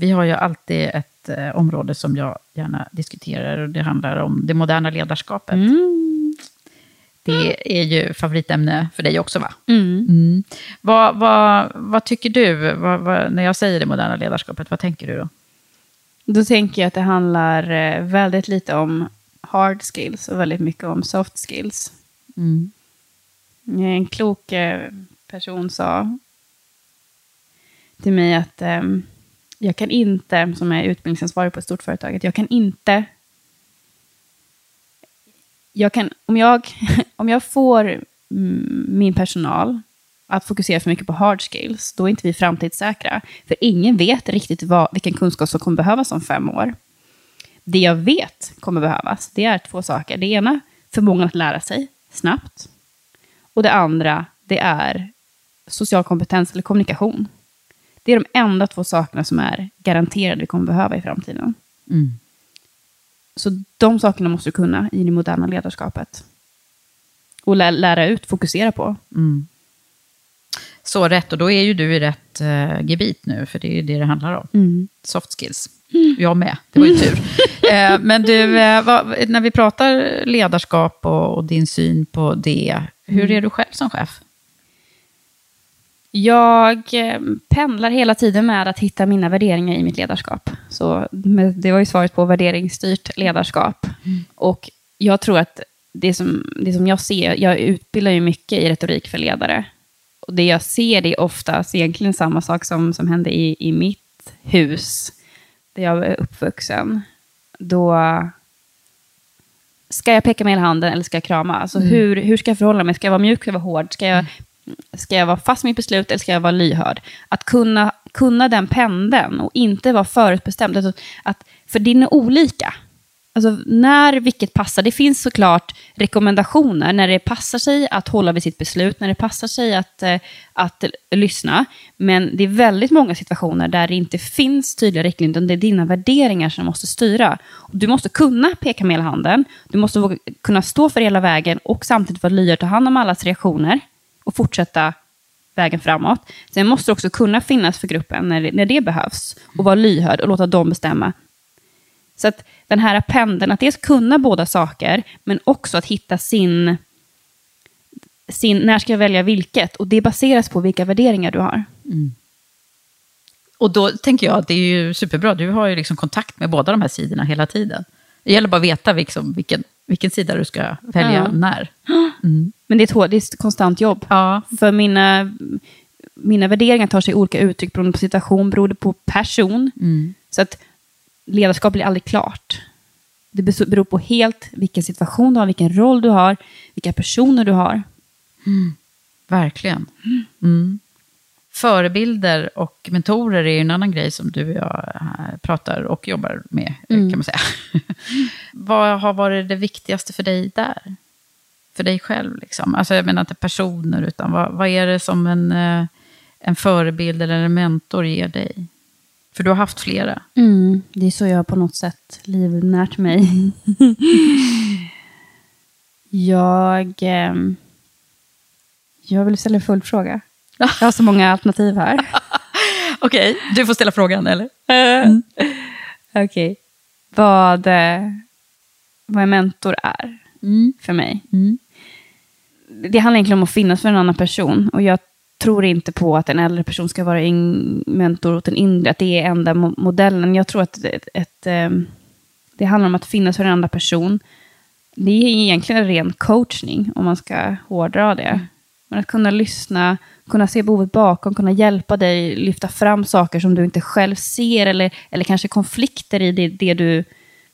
Vi har ju alltid ett eh, område som jag gärna diskuterar och det handlar om det moderna ledarskapet. Mm. Det är ju favoritämne för dig också va? Mm. Mm. Vad, vad, vad tycker du, vad, när jag säger det moderna ledarskapet, vad tänker du då? Då tänker jag att det handlar eh, väldigt lite om hard skills och väldigt mycket om soft skills. Mm. En klok eh, person sa till mig att ehm, jag kan inte, som är utbildningsansvarig på ett stort företag, att jag kan inte... Jag kan, om, jag, om jag får mm, min personal att fokusera för mycket på hard skills, då är inte vi framtidssäkra. För ingen vet riktigt vad, vilken kunskap som kommer behövas om fem år. Det jag vet kommer behövas, det är två saker. Det ena, förmågan att lära sig snabbt. Och det andra, det är social kompetens eller kommunikation. Det är de enda två sakerna som är garanterade vi kommer behöva i framtiden. Mm. Så de sakerna måste du kunna i det moderna ledarskapet. Och lä lära ut, fokusera på. Mm. Så rätt, och då är ju du i rätt uh, gebit nu, för det är ju det det handlar om. Mm. Soft skills. Jag med, det var ju tur. Eh, men du, eh, vad, när vi pratar ledarskap och, och, din syn på det, hur är du själv som chef? Jag eh, pendlar hela tiden med att hitta mina värderingar i mitt ledarskap. Så det var ju svaret på värderingsstyrt ledarskap. Mm. Och jag tror att det som, det som jag ser, jag utbildar ju mycket i retorik för ledare. Och det jag ser det är oftast egentligen samma sak som, som hände i, i mitt hus, där jag är uppvuxen. Då ska jag peka med hela handen eller ska jag krama? Alltså mm. hur, hur ska jag förhålla mig? Ska jag vara mjuk? Ska jag vara hård? Ska jag Ska jag vara fast med mitt beslut eller ska jag vara lyhörd? Att kunna, kunna den pendeln och inte vara förutbestämd. Alltså att, för din är olika. Alltså när vilket passar. Det finns såklart rekommendationer när det passar sig att hålla vid sitt beslut, när det passar sig att, eh, att lyssna. Men det är väldigt många situationer där det inte finns tydliga riktlinjer, utan det är dina värderingar som måste styra. Du måste kunna peka med hela handen, du måste kunna stå för hela vägen och samtidigt vara lyhörd, ta hand om allas reaktioner och fortsätta vägen framåt. Sen måste också kunna finnas för gruppen när det, när det behövs och vara lyhörd och låta dem bestämma. Så att den här pendeln, att dels kunna båda saker, men också att hitta sin, sin när ska jag välja vilket? Och det baseras på vilka värderingar du har. Mm. Och då tänker jag att det är ju superbra, du har ju liksom kontakt med båda de här sidorna hela tiden. Det gäller bara att veta liksom vilken, vilken sida du ska välja Ja. när. Mm. Men det är, ett, det är ett konstant jobb. Ja. För mina, mina värderingar tar sig olika uttryck beroende på situation, beroende på person. Mm. Så att ledarskap blir aldrig klart. Det beror på helt vilken situation du har, vilken roll du har, vilka personer du har. Verkligen. Mm. Förebilder och mentorer är ju en annan grej som du och jag eh, pratar och jobbar med, eh, Mm. kan man säga. Vad har varit det viktigaste för dig där? För dig själv, liksom. Alltså, jag menar inte personer, utan vad, vad är det som en, eh, en förebild eller en mentor ger dig? För du har haft flera. Mm, det är så jag på något sätt livnärt mig. jag, ehm, jag vill ställa en följdfråga. Jag har så många alternativ här. Okej, du får ställa frågan, eller? Mm. Okej. Vad, eh, vad en mentor är för mig. Det handlar egentligen om att finnas för en annan person. Och jag tror inte på att en äldre person ska vara en mentor åt en yngre, att det är enda mo- modellen. Jag tror att ett, ett, eh, det handlar om att finnas för en annan person. Det är egentligen en ren coachning, om man ska hårdra det. Men att kunna lyssna, kunna se behovet bakom, kunna hjälpa dig lyfta fram saker som du inte själv ser, eller, eller kanske konflikter i det, det du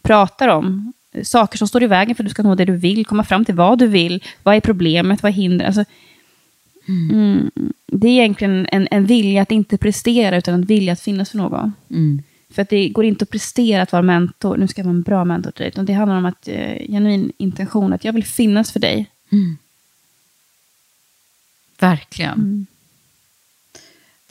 pratar om. Saker som står i vägen för att du ska nå det du vill, komma fram till vad du vill, vad är problemet, vad är hindret? Alltså, mm, det är egentligen en, en vilja att inte prestera, utan en vilja att finnas för någon. Mm. För att det går inte att prestera att vara mentor, nu ska jag vara en bra mentor till dig, utan det handlar om att eh, genuin intention, att jag vill finnas för dig. Verkligen.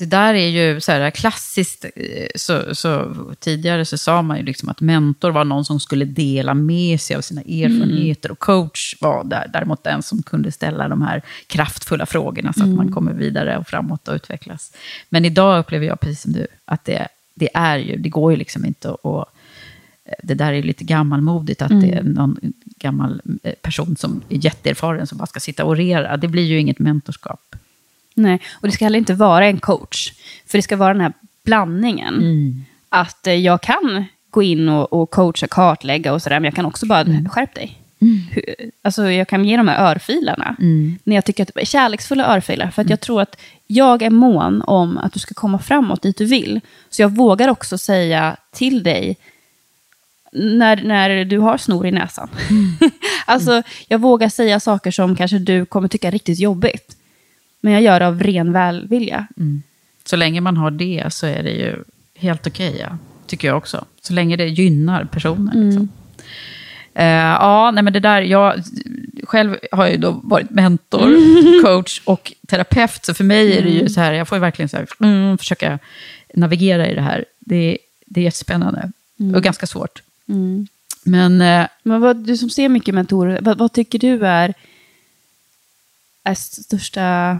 Det där är ju så här klassiskt, eh, så, så tidigare så sa man ju liksom att mentor var någon som skulle dela med sig av sina erfarenheter och coach var där, däremot den som kunde ställa de här kraftfulla frågorna så att man kommer vidare och framåt och utvecklas. Men idag upplever jag precis som du, att det, det är ju, det går ju liksom inte att att- det där är lite gammalmodigt, att det är någon gammal eh, person som är jätteerfaren som bara ska sitta och orera. Det blir ju inget mentorskap. Nej, och det ska heller inte vara en coach. För det ska vara den här blandningen. Att eh, jag kan gå in och, och coacha, kartlägga och sådär, men jag kan också bara, skärp dig. Hur- Alltså jag kan ge de här örfilarna. När jag tycker att det är kärleksfulla örfilar. För att jag tror att jag är mån om att du ska komma framåt dit du vill. Så jag vågar också säga till dig, när, när du har snor i näsan. alltså, jag vågar säga saker som kanske du kommer tycka är riktigt jobbigt. Men jag gör det av ren välvilja. Så länge man har det så är det ju helt okej, ja. tycker jag också. Så länge det gynnar personen. Liksom. Eh, ja, nej men det där, jag själv har ju då varit mentor, coach och terapeut, så för mig är det ju så här, jag får ju verkligen så här, mm, försöka navigera i det här. Det, det är jättespännande och ganska svårt. Men eh, Men vad, du som ser mycket mentorer, vad, vad tycker du är, är största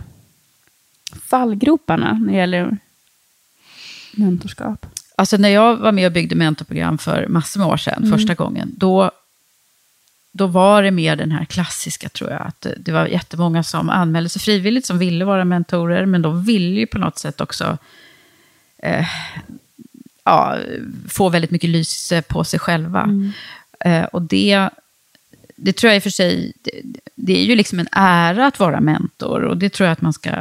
fallgroparna när det gäller mentorskap? Alltså när jag var med och byggde mentorprogram för massor med år sedan, första gången, då, då var det mer den här klassiska, tror jag, att det var jättemånga som anmälde sig frivilligt, som ville vara mentorer, men de ville ju på något sätt också eh, ja, få väldigt mycket lyse på sig själva. Eh, och det, det tror jag i och för sig, det, det är ju liksom en ära att vara mentor, och det tror jag att man ska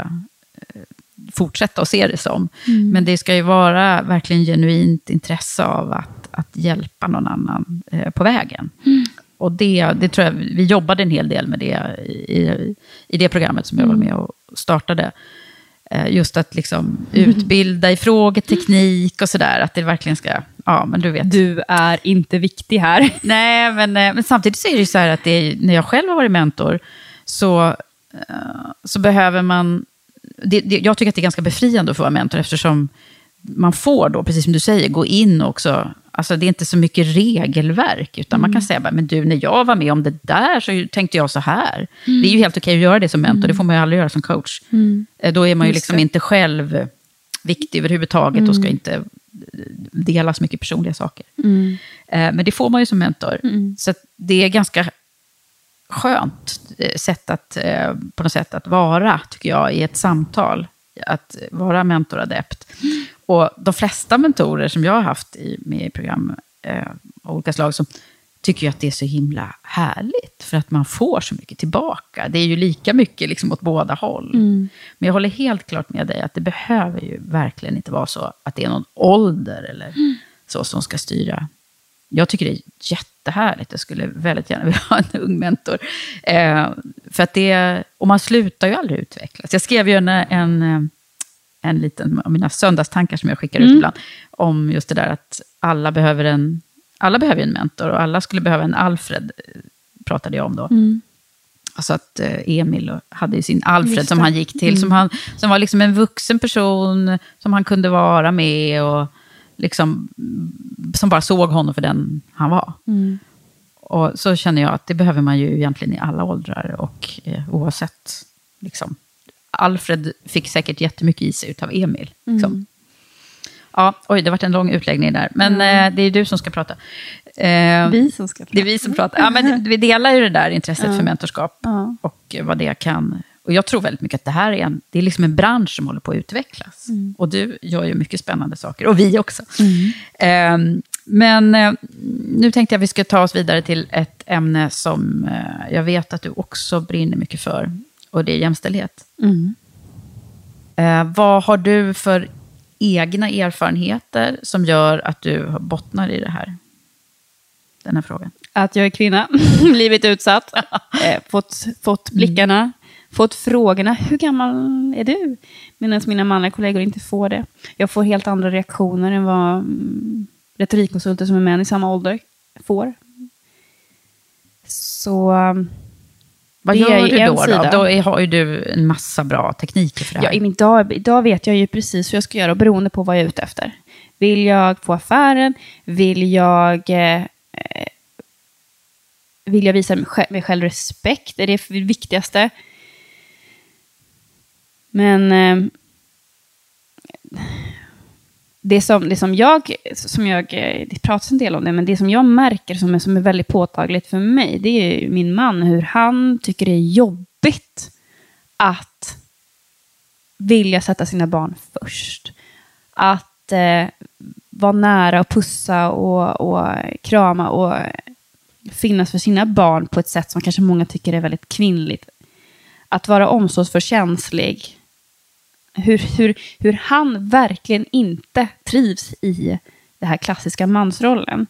fortsätta att se det som. Men det ska ju vara verkligen genuint intresse av att, att hjälpa någon annan eh, på vägen. och det, det tror jag, vi jobbade en hel del med det i, i det programmet som jag var med och startade. Eh, just att liksom utbilda i frågeteknik och sådär, att det verkligen ska, ja men du vet. Du är inte viktig här. Nej, men, eh, men samtidigt så är det ju så här att är, när jag själv har varit mentor, så, eh, så behöver man, det, det, jag tycker att det är ganska befriande att få vara mentor, eftersom man får då, precis som du säger, gå in också. Alltså det är inte så mycket regelverk, utan man kan säga bara, men du, när jag var med om det där så tänkte jag så här. Det är ju helt okej att göra det som mentor, det får man ju aldrig göra som coach. Eh, Då är man ju liksom inte själv viktig överhuvudtaget och ska inte dela så mycket personliga saker. Eh, Men det får man ju som mentor. Så det är ganska skönt eh, sätt att, eh, på något sätt att vara, tycker jag, i ett samtal. Att vara mentoradept. Och de flesta mentorer som jag har haft i, med i program eh, av olika slag, som tycker ju att det är så himla härligt. För att man får så mycket tillbaka. Det är ju lika mycket liksom åt båda håll. Men jag håller helt klart med dig att det behöver ju verkligen inte vara så att det är någon ålder eller så som ska styra. Jag tycker det är jättehärligt. Jag skulle väldigt gärna vilja ha en ung mentor. Eh, för att det, och man slutar ju aldrig utvecklas. Jag skrev ju en, en, eh, en liten av mina söndagstankar som jag skickar ut ibland. Om just det där att alla behöver en, alla behöver en mentor och alla skulle behöva en Alfred, eh, pratade jag om då. Alltså att eh, Emil hade ju sin Alfred som han gick till, som, han, som var liksom en vuxen person som han kunde vara med och liksom, som bara såg honom för den han var. Och så känner jag att det behöver man ju egentligen i alla åldrar och eh, oavsett. Liksom. Alfred fick säkert jättemycket i sig utav Emil. Liksom. Ja, oj, det varit en lång utläggning där. Men eh, det är du som ska prata. Eh, Vi som ska det är vi som pratar. Ja, men vi delar ju det där intresset för mentorskap och vad det kan... Och jag tror väldigt mycket att det här är en, det är liksom en bransch som håller på att utvecklas. Och du gör ju mycket spännande saker, och vi också. Eh, men eh, nu tänkte jag att vi ska ta oss vidare till ett ämne som eh, jag vet att du också brinner mycket för. Och det är jämställdhet. Eh, vad har du för egna erfarenheter som gör att du bottnar i det här? Den här frågan. Att jag är kvinna, blivit utsatt, eh, fått, fått blickarna, fått frågorna, hur gammal är du? Medan mina manliga kollegor inte får det. Jag får helt andra reaktioner än vad mm, retorikkonsulter som är män i samma ålder får. Så... um, Vad gör du då? då? Då är, har ju du en massa bra tekniker för det här. Ja, i min dag, idag vet jag ju precis hur jag ska göra beroende på vad jag är ute efter. Vill jag få affären? Vill jag, eh, eh, vill jag visa mig själv, mig själv respekt? Är det det viktigaste? Men eh, det, som, det som jag, som jag, eh, det pratas en del om det, men det som jag märker som är, som är väldigt påtagligt för mig, det är ju min man, hur han tycker det är jobbigt att vilja sätta sina barn först. Att eh, vara nära och pussa och, och krama och finnas för sina barn på ett sätt som kanske många tycker är väldigt kvinnligt. Att vara omsorgsfull, känslig. Hur, hur, hur han verkligen inte trivs i den här klassiska mansrollen.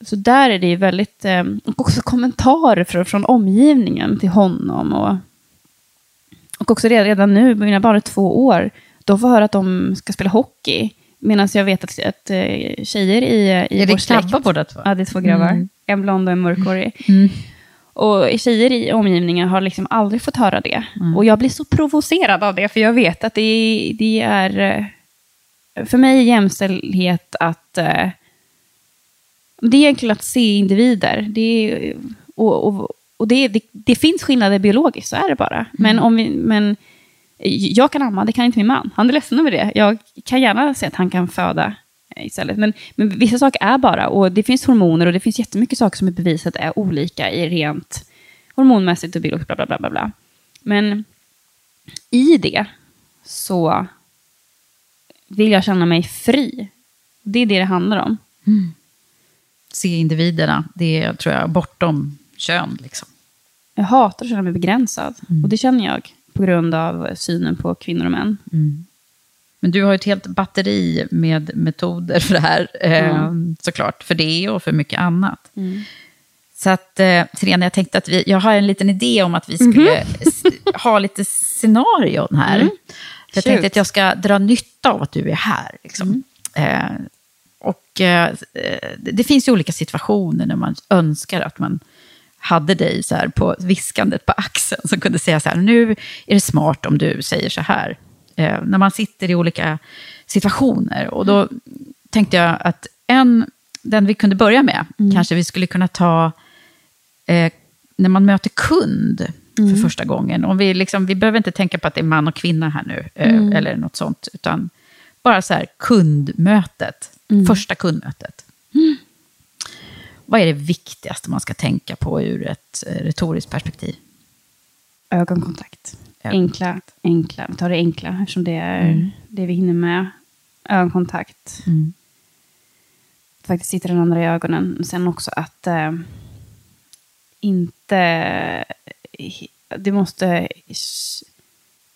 Så där är det ju väldigt, eh, och också kommentarer från, från omgivningen till honom. Och, och också redan, redan nu, mina barn är två år, de får höra att de ska spela hockey. Medan jag vet att, att eh, tjejer i, i Är vår det släkt... grabbar båda två? Ja, det är två grabbar. Mm. En blond och en mörkhårig. Mm. Och tjejer i omgivningen har liksom aldrig fått höra det. Och jag blir så provocerad av det, för jag vet att det, det är... eh, För mig är jämställdhet att... eh, Det är egentligen att se individer. Det är, och och, och det, det, det finns skillnader biologiskt, så är det bara. Men, om vi, men jag kan amma, det kan inte min man. Han är ledsen över det. Jag kan gärna se att han kan föda istället. Men, men vissa saker är bara, och det finns hormoner och det finns jättemycket saker som är bevisat är olika i rent hormonmässigt och biologiskt, bla bla bla bla. bla. Men i det så vill jag känna mig fri. Det är det det handlar om. Se individerna, det är tror jag bortom kön. Liksom. Jag hatar att känna mig begränsad. Och det känner jag på grund av synen på kvinnor och män. Men du har ju ett helt batteri med metoder för det här, eh, såklart. För det och för mycket annat. Så att, eh, Serena, jag tänkte att vi, jag har en liten idé om att vi skulle s- ha lite scenarion här. För jag tänkte att jag ska dra nytta av att du är här. Liksom. Eh, och eh, det, det finns ju olika situationer när man önskar att man hade dig så här på viskandet på axeln som kunde säga så här, nu är det smart om du säger så här. Eh, när man sitter i olika situationer. Och då tänkte jag att en, den vi kunde börja med, kanske vi skulle kunna ta eh, när man möter kund för första gången. Och vi, liksom, vi behöver inte tänka på att det är man och kvinna här nu, eh, eller något sånt, utan bara så här kundmötet, första kundmötet. Vad är det viktigaste man ska tänka på ur ett eh, retoriskt perspektiv? Ögonkontakt. Enkla, enkla. Vi tar det enkla eftersom det är det vi hinner med. Ögonkontakt. Att faktiskt titta den andra i ögonen. Sen också att eh, inte... Du måste...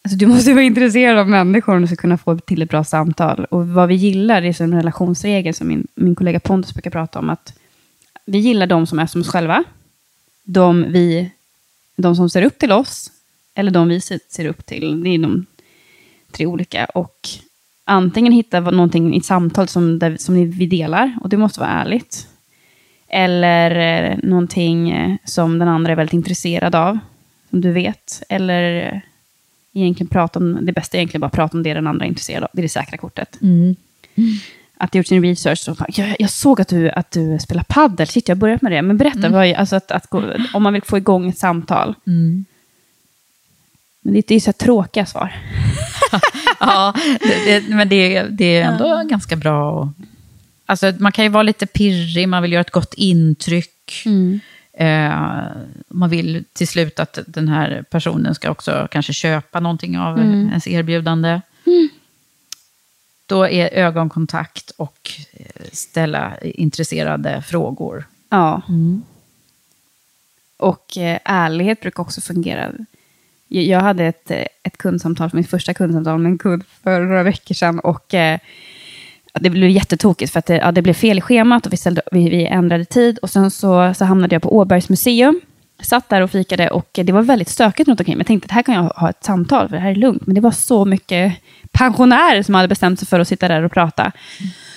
Alltså du måste vara intresserad av människor om du ska kunna få till ett bra samtal. Och vad vi gillar är som en relationsregel som min, min kollega Pontus brukar prata om. att Vi gillar de som är som oss själva. De, vi, de som ser upp till oss. Eller de vi ser, upp till. Det är de tre olika. Och antingen hitta vad- någonting i ett samtal som, där, som vi delar. Och det måste vara ärligt. Eller eh, någonting eh, som den andra är väldigt intresserad av. Som du vet. Eller eh, egentligen prata om, det bästa är egentligen bara prata om det den andra är intresserad av. Det är det säkra kortet. Att jag gjort sin research. Så bara, jag, jag såg att du, att du spelar paddel. Shit, jag har börjat med det. Men berätta, vad, är- alltså att, att gå, om man vill få igång ett samtal. Men det, är så här tråkiga svar. Ja, det, det, men det, det är ändå ganska bra. Och, alltså, man kan ju vara lite pirrig, man vill göra ett gott intryck. Eh, man vill till slut att den här personen ska också kanske köpa någonting av ens erbjudande. Då är ögonkontakt och eh, ställa intresserade frågor. Ja. Och eh, ärlighet brukar också fungera. Jag, hade ett, eh, ett kundsamtal, mitt första kundsamtal med en kund för några veckor sedan. Och eh, det blev jättetokigt för att det, ja, det blev fel i schemat och vi, ställde, vi, vi ändrade tid. Och sen så, så hamnade jag på Åbergs museum. Satt där och fikade och det var väldigt stökigt runt omkring. Men jag tänkte att här kan jag ha ett samtal, för det här är lugnt. Men det var så mycket pensionärer som hade bestämt sig för att sitta där och prata.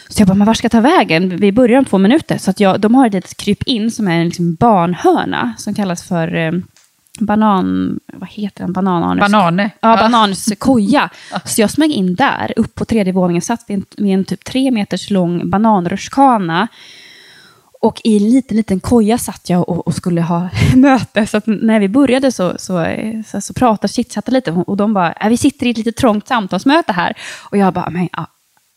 Så jag bara, men var ska jag ta vägen? Vi börjar om två minuter. Så att jag, de har ett litet kryp in som är en liksom barnhörna som kallas för eh, banan... Vad heter den? Banananus. Banane. Ja, bananus koja. Så jag smög in där, upp på tredje våningen, satt vid en, vid en typ tre meters lång bananrutschkana. Och i en liten, liten koja satt jag och, och skulle ha möte. Så när vi började så, så, så, så pratade, chitchattade lite. Och de bara, "Äh, vi sitter i ett lite trångt samtalsmöte här. Och jag bara, men ja,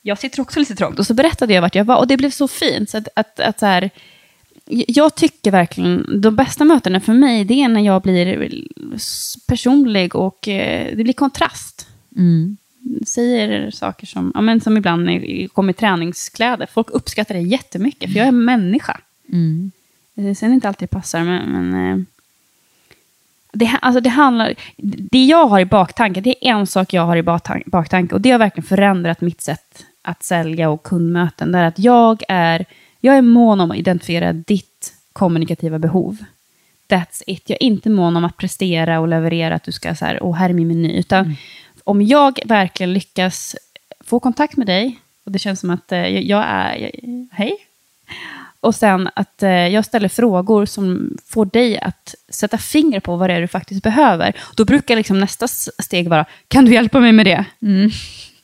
jag sitter också lite trångt. Och så berättade jag vart jag var. Och det blev så fint. Så att, att, att så här, jag tycker verkligen, de bästa mötena för mig, det är när jag blir personlig och eh, det blir kontrast. Säger saker som, ja, men som ibland kommer i träningskläder. Folk uppskattar det jättemycket, för jag är människa. Eh, Sen är det inte alltid det passar, men... men eh, det, alltså det, handlar, det jag har i baktanke, det är en sak jag har i baktanke, baktanke och det har verkligen förändrat mitt sätt att sälja och kundmöten. Det är att jag är, jag är mån om att identifiera ditt kommunikativa behov. That's it. Jag är inte mån om att prestera och leverera, att du ska så här, åh, här är min meny. Utan om jag verkligen lyckas få kontakt med dig, och det känns som att eh, jag, är, jag, hej, och sen att eh, jag ställer frågor som får dig att sätta finger på vad det är du faktiskt behöver. Då brukar liksom nästa steg vara, kan du hjälpa mig med det?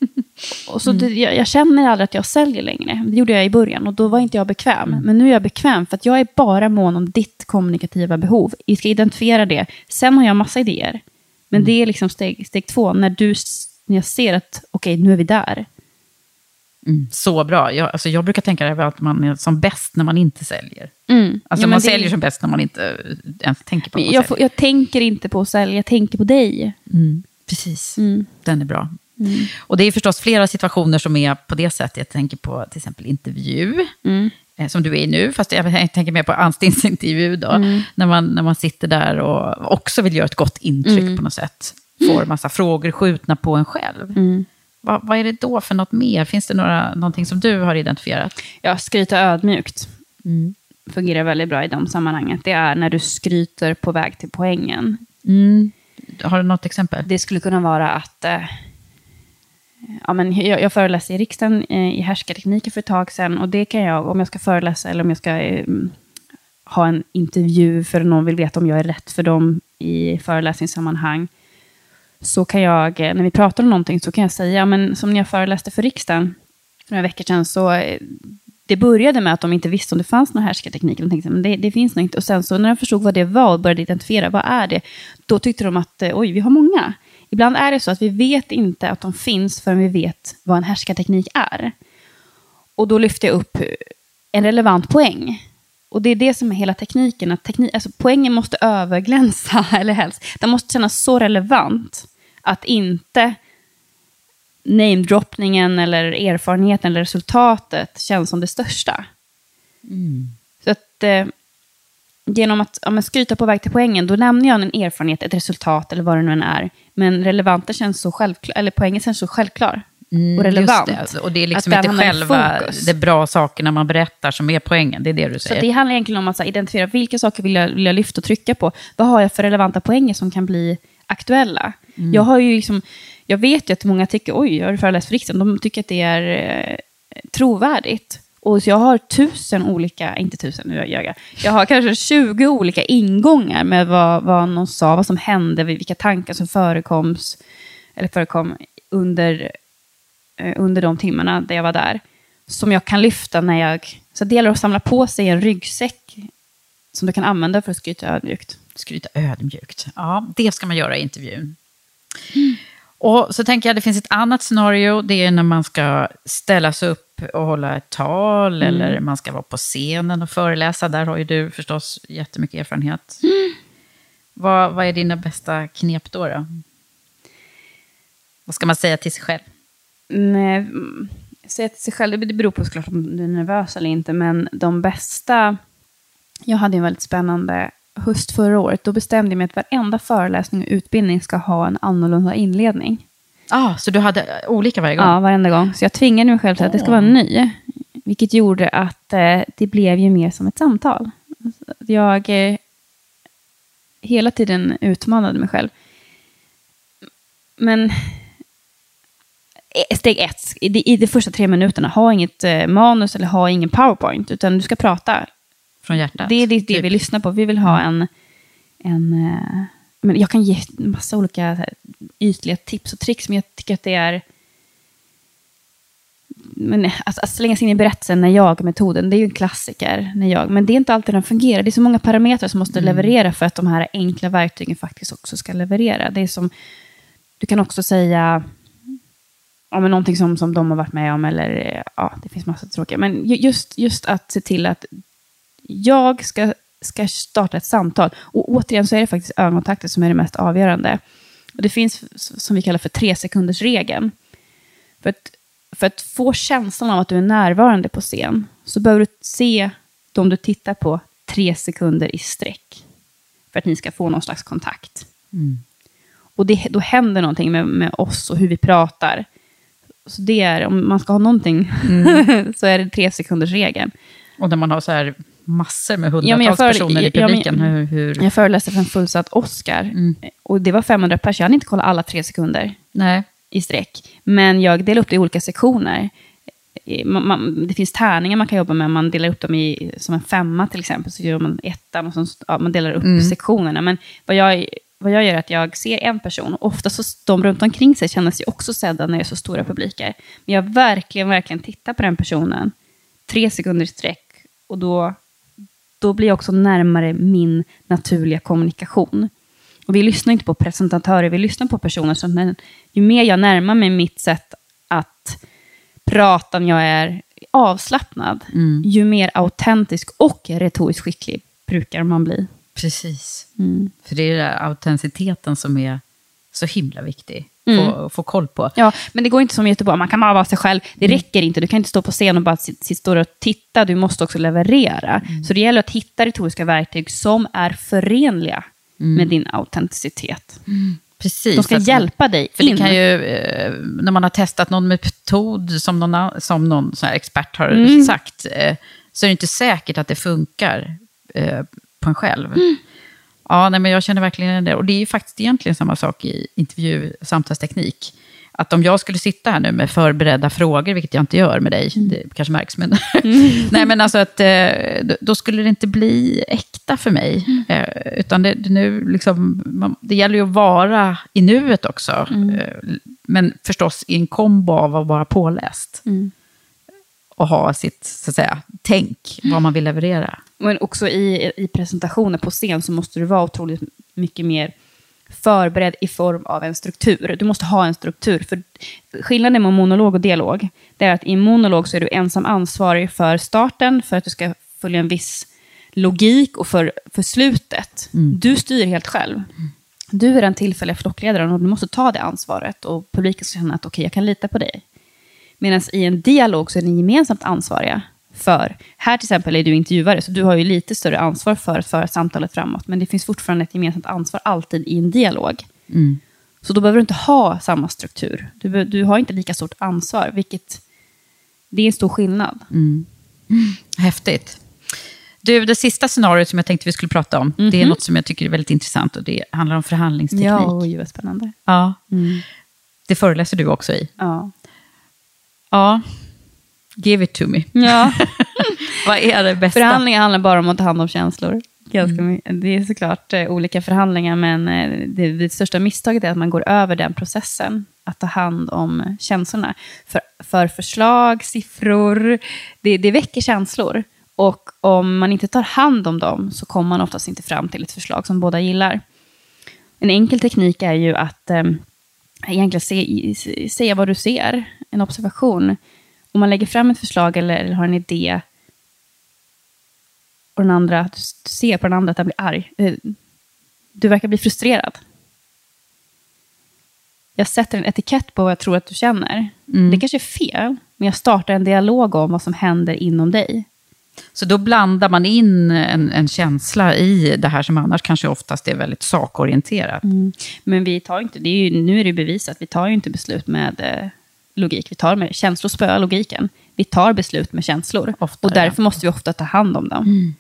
Och så det, jag, jag känner aldrig att jag säljer längre. Det gjorde jag i början och då var inte jag bekväm. Men nu är jag bekväm för att jag är bara mån om ditt kommunikativa behov. Vi ska identifiera det. Sen har jag massa idéer. Men det är liksom steg, steg två, när, du, när jag ser att okej, nu är vi där. Mm, så bra. Jag, alltså, jag brukar tänka att man är som bäst när man inte säljer. Mm. Alltså Ja, man det- säljer som bäst när man inte ens tänker på att man jag, säljer. får, jag tänker inte på att sälja, jag tänker på dig. Mm, precis, Mm. den är bra. Och det är förstås flera situationer som är på det sättet. Jag tänker på till exempel intervju, Mm. eh, som du är i nu, fast jag tänker mer på anställningsintervju då. Mm. När, man, när man sitter där och också vill göra ett gott intryck Mm. på något sätt. Får massa frågor skjutna på en själv. Mm. vad, vad är det då för något mer? Finns det några, någonting som du har identifierat? Ja, skryta ödmjukt. Fungerar väldigt bra i de sammanhanget. Det är när du skryter på väg till poängen. Har du något exempel? Det skulle kunna vara att... Eh, ja, men jag, jag föreläste i riksdagen eh, i härskartekniker för ett tag sedan. Och det kan jag, om jag ska föreläsa eller om jag ska eh, ha en intervju för någon vill veta om jag är rätt för dem i föreläsningssammanhang. Så kan jag, eh, när vi pratar om någonting, så kan jag säga, men som när jag föreläste för riksdagen för några veckor sedan, så eh, det började med att de inte visste om det fanns någon härskarteknik. De tänkte, men det, det finns nog inte. Och sen så när de förstod vad det var och började identifiera, vad är det? Då tyckte de att, eh, oj, vi har många. Ibland är det så att vi vet inte att de finns förrän vi vet vad en härskarteknik är. Och då lyfte jag upp en relevant poäng. Och det är det som är hela tekniken, att teknik, alltså poängen måste överglänsa, eller helst, den måste kännas så relevant att inte namedroppningen eller erfarenheten eller resultatet känns som det största. Så att eh, genom att ja, skryta på väg till poängen, då nämner jag en erfarenhet, ett resultat eller vad det nu än är. Men relevanta känns så självklar, eller poängen känns så självklar och relevant. Mm, det. Och det är liksom inte själva de bra sakerna man berättar som är poängen. Det är det du Så säger. det handlar egentligen om att så här, identifiera vilka saker vill jag, vill jag lyfta och trycka på. Vad har jag för relevanta poänger som kan bli aktuella? Mm. Jag, har ju liksom, jag vet ju att många tycker, oj, jag har föreläst för riksdagen, de tycker att det är eh, trovärdigt. Och så jag har tusen olika, inte tusen, nu ljög jag. Jag har kanske 20 olika ingångar med vad, vad någon sa, vad som hände, vilka tankar som förekom, eller förekom under, eh, under de timmarna där jag var där. Som jag kan lyfta när jag... Så det gäller att samla på sig en ryggsäck som du kan använda för att skryta ödmjukt. Skryta ödmjukt. Ja, det ska man göra i intervjun. Och så tänker jag, det finns ett annat scenario. Det är när man ska ställa sig upp och hålla ett tal. Eller man ska vara på scenen och föreläsa. Där har ju du förstås jättemycket erfarenhet. Vad, vad är dina bästa knep då, då? Vad ska man säga till sig själv? Nej, mm, säga till sig själv, det beror på såklart om du är nervös eller inte, men de bästa... Jag hade en väldigt spännande höst förra året. Då bestämde jag mig att varenda föreläsning och utbildning ska ha en annorlunda inledning. Ah, så du hade olika varje gång? Ja, varenda gång. Så jag tvingade mig själv till att det ska vara ny. Vilket gjorde att eh, det blev ju mer som ett samtal. Jag eh, hela tiden utmanade mig själv. Men eh, steg ett, i de, i de första tre minuterna, ha inget eh, manus eller ha ingen powerpoint, utan du ska prata. Från hjärtat? Det är det, det typ. vi lyssnar på. Vi vill ha en... en eh, men jag kan ge massa olika här, ytliga tips och tricks, men jag tycker att det är... Men, att, att slänga sig in i berättelsen när jag-metoden, det är ju en klassiker. När jag, men det är inte alltid den fungerar. Det är så många parametrar som måste leverera för att de här enkla verktygen faktiskt också ska leverera. Det är som, du kan också säga ja, men någonting som, som de har varit med om, eller ja, det finns massa tråkiga. Men ju- just, just att se till att jag ska, ska starta ett samtal. Och återigen så är det faktiskt ögonkontakten som är det mest avgörande. Och det finns som vi kallar för tre sekunders regeln. För att, för att få känslan av att du är närvarande på scen så behöver du se de du tittar på tre sekunder i sträck. För att ni ska få någon slags kontakt. Och det, då händer någonting med, med oss och hur vi pratar. Så det är, om man ska ha någonting, så är det tre sekunders regeln. Och när man har så här massor med Ja, hundratals jag före- personer i ja, publiken. hur, hur... Jag föreläste för en fullsatt Oscar. Och det var 500 personer. Jag hade inte kollat alla tre sekunder Nej. i sträck. Men jag delade upp det i olika sektioner. Man, man, det finns tärningar man kan jobba med. Man delar upp dem i, som en femma till exempel. Så gör man ettan och så, ja, man delar upp sektionerna. Men vad jag, vad jag gör är att jag ser en person. Ofta så de runt omkring sig känner sig också sedda när det är så stora publiker. Men jag verkligen, verkligen tittar på den personen. Tre sekunder i sträck. Och då, då blir jag också närmare min naturliga kommunikation. Och vi lyssnar inte på presentatörer, vi lyssnar på personer. Så när, ju mer jag närmar mig mitt sätt att prata när jag är avslappnad, ju mer autentisk och retoriskt skicklig brukar man bli. Precis. Mm. För det är den där autenticiteten som är så himla viktig. Mm. Få, få koll på. Ja, men det går inte som i Göteborg, man kan bara vara sig själv. Det räcker inte, du kan inte stå på scen och bara sit- sit- stå och titta, du måste också leverera. Så det gäller att hitta retoriska verktyg som är förenliga med din autenticitet. Precis. De ska att- hjälpa dig För in. det kan ju, eh, när man har testat någon metod som någon, som någon expert har Mm. sagt, eh, så är det inte säkert att det funkar eh, på en själv. Mm. Ja, nej, men jag känner verkligen det. Och det är ju faktiskt egentligen samma sak i intervju samtalsteknik. Att om jag skulle sitta här nu med förberedda frågor, vilket jag inte gör med dig, det kanske märks, men, nej, men alltså att, eh, då- skulle det inte bli äkta för mig. Eh, utan det, det, nu liksom, det gäller ju att vara i nuet också. Eh, men förstås i en kombo av att vara påläst. Och ha sitt, så att säga, tänk, vad man vill leverera. Men också i, i presentationer på scen så måste du vara otroligt mycket mer förberedd i form av en struktur. Du måste ha en struktur. För skillnaden med monolog och dialog, det är att i monolog så är du ensam ansvarig för starten, för att du ska följa en viss logik och för, för slutet. Du styr helt själv. Du är den tillfälliga flockledaren och du måste ta det ansvaret och publiken ska känna att okej, jag kan lita på dig. Medan i en dialog så är ni gemensamt ansvariga för, här till exempel är du intervjuare, så du har ju lite större ansvar för att föra samtalet framåt, men det finns fortfarande ett gemensamt ansvar alltid i en dialog. Så då behöver du inte ha samma struktur. Du, du har inte lika stort ansvar, vilket det är en stor skillnad. Häftigt. Du, det sista scenariot som jag tänkte vi skulle prata om, det är något som jag tycker är väldigt intressant och det handlar om förhandlingsteknik. Ja, oj, vad spännande. Ja. Det föreläser du också i. Ja. Ja. Give it to me. ja. Vad är det bästa? Förhandlingar handlar bara om att ta hand om känslor. Ganska mycket. Det är såklart eh, olika förhandlingar, men eh, det, det största misstaget är att man går över den processen, att ta hand om känslorna. För, för förslag, siffror, det, det väcker känslor. Och om man inte tar hand om dem så kommer man oftast inte fram till ett förslag som båda gillar. En enkel teknik är ju att eh, egentligen se, säga vad du ser, en observation. Om man lägger fram ett förslag eller, eller har en idé och den andra, du ser på den andra att den blir arg. Eh, Du verkar bli frustrerad. Jag sätter en etikett på vad jag tror att du känner. Det kanske är fel, men jag startar en dialog om vad som händer inom dig. Så då blandar man in en, en känsla i det här som annars kanske oftast är väldigt sakorienterat. Men vi tar inte, det är ju, nu är det bevisat, vi tar ju inte beslut med eh, logik. Vi tar med känslor spöar logiken. Vi tar beslut med känslor. Ofta, och därför måste vi ofta ta hand om dem. Mm.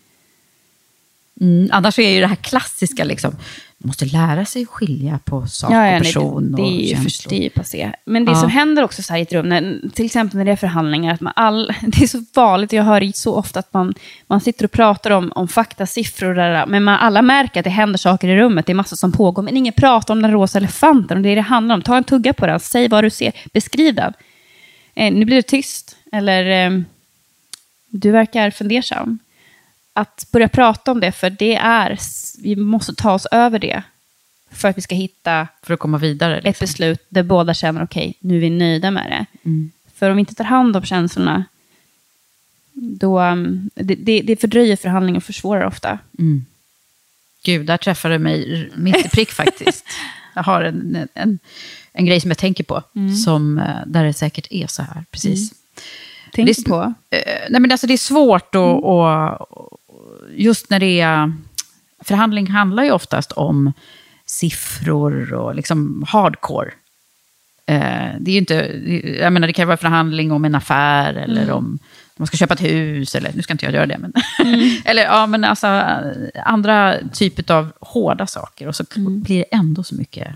Annars är ju det här klassiska, liksom, man måste lära sig att skilja på sak och nej, person det, det, och är ju för, det är ju passé. Men det Ja. som händer också så här i ett rum, när, till exempel när det är förhandlingar, att man all, det är så vanligt, jag hör så ofta att man, man sitter och pratar om, om fakta, siffror, där, men man alla märker att det händer saker i rummet, det är massor som pågår, men ingen pratar om den rosa elefanten, och det är det det handlar om. Ta en tugga på den, säg vad du ser, beskriv den. Eh, nu blir det tyst, eller eh, du verkar fundersam. Att börja prata om det, för det är, vi måste ta oss över det, för att vi ska hitta För att komma vidare. ett Liksom. beslut där båda känner okej, nu är vi nöjda med det. Mm. För om vi inte tar hand om känslorna, då um, det, det, det fördröjer förhandlingen och försvårar ofta. Gud, där träffade du mig mitt i prick faktiskt. Jag har en, en, en grej som jag tänker på, som, eh, där det säkert är så här. Precis. Tänk Det är- på. Eh, nej, men alltså det är svårt att, och, just när det är... Förhandling handlar ju oftast om siffror och liksom hardcore. Eh, det är inte, jag menar det kan vara förhandling om en affär eller om man ska köpa ett hus, eller nu ska inte jag göra det, men, eller ja, men alltså andra typer av hårda saker. Och så blir det ändå så mycket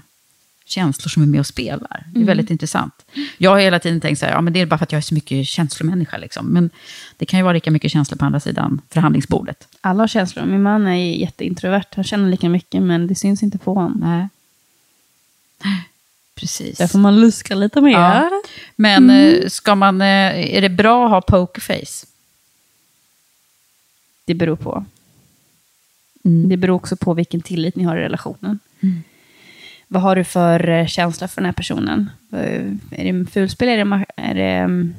känslor som är med och spelar. Det är väldigt intressant. Jag har hela tiden tänkt så här, ja men det är bara för att jag är så mycket känslomänniska liksom. Men det kan ju vara lika mycket känslor på andra sidan förhandlingsbordet. Alla har känslor. Min man är jätteintrovert. Han känner lika mycket, men det syns inte på honom. Nej. Precis. Där får man luska lite mer. Ja. Men eh, ska man, eh, är det bra att ha pokerface? Det beror på. Det beror också på vilken tillit ni har i relationen. Vad har du för eh, känsla för den här personen? Eh, Är det fulspel? Är det, är det, mm,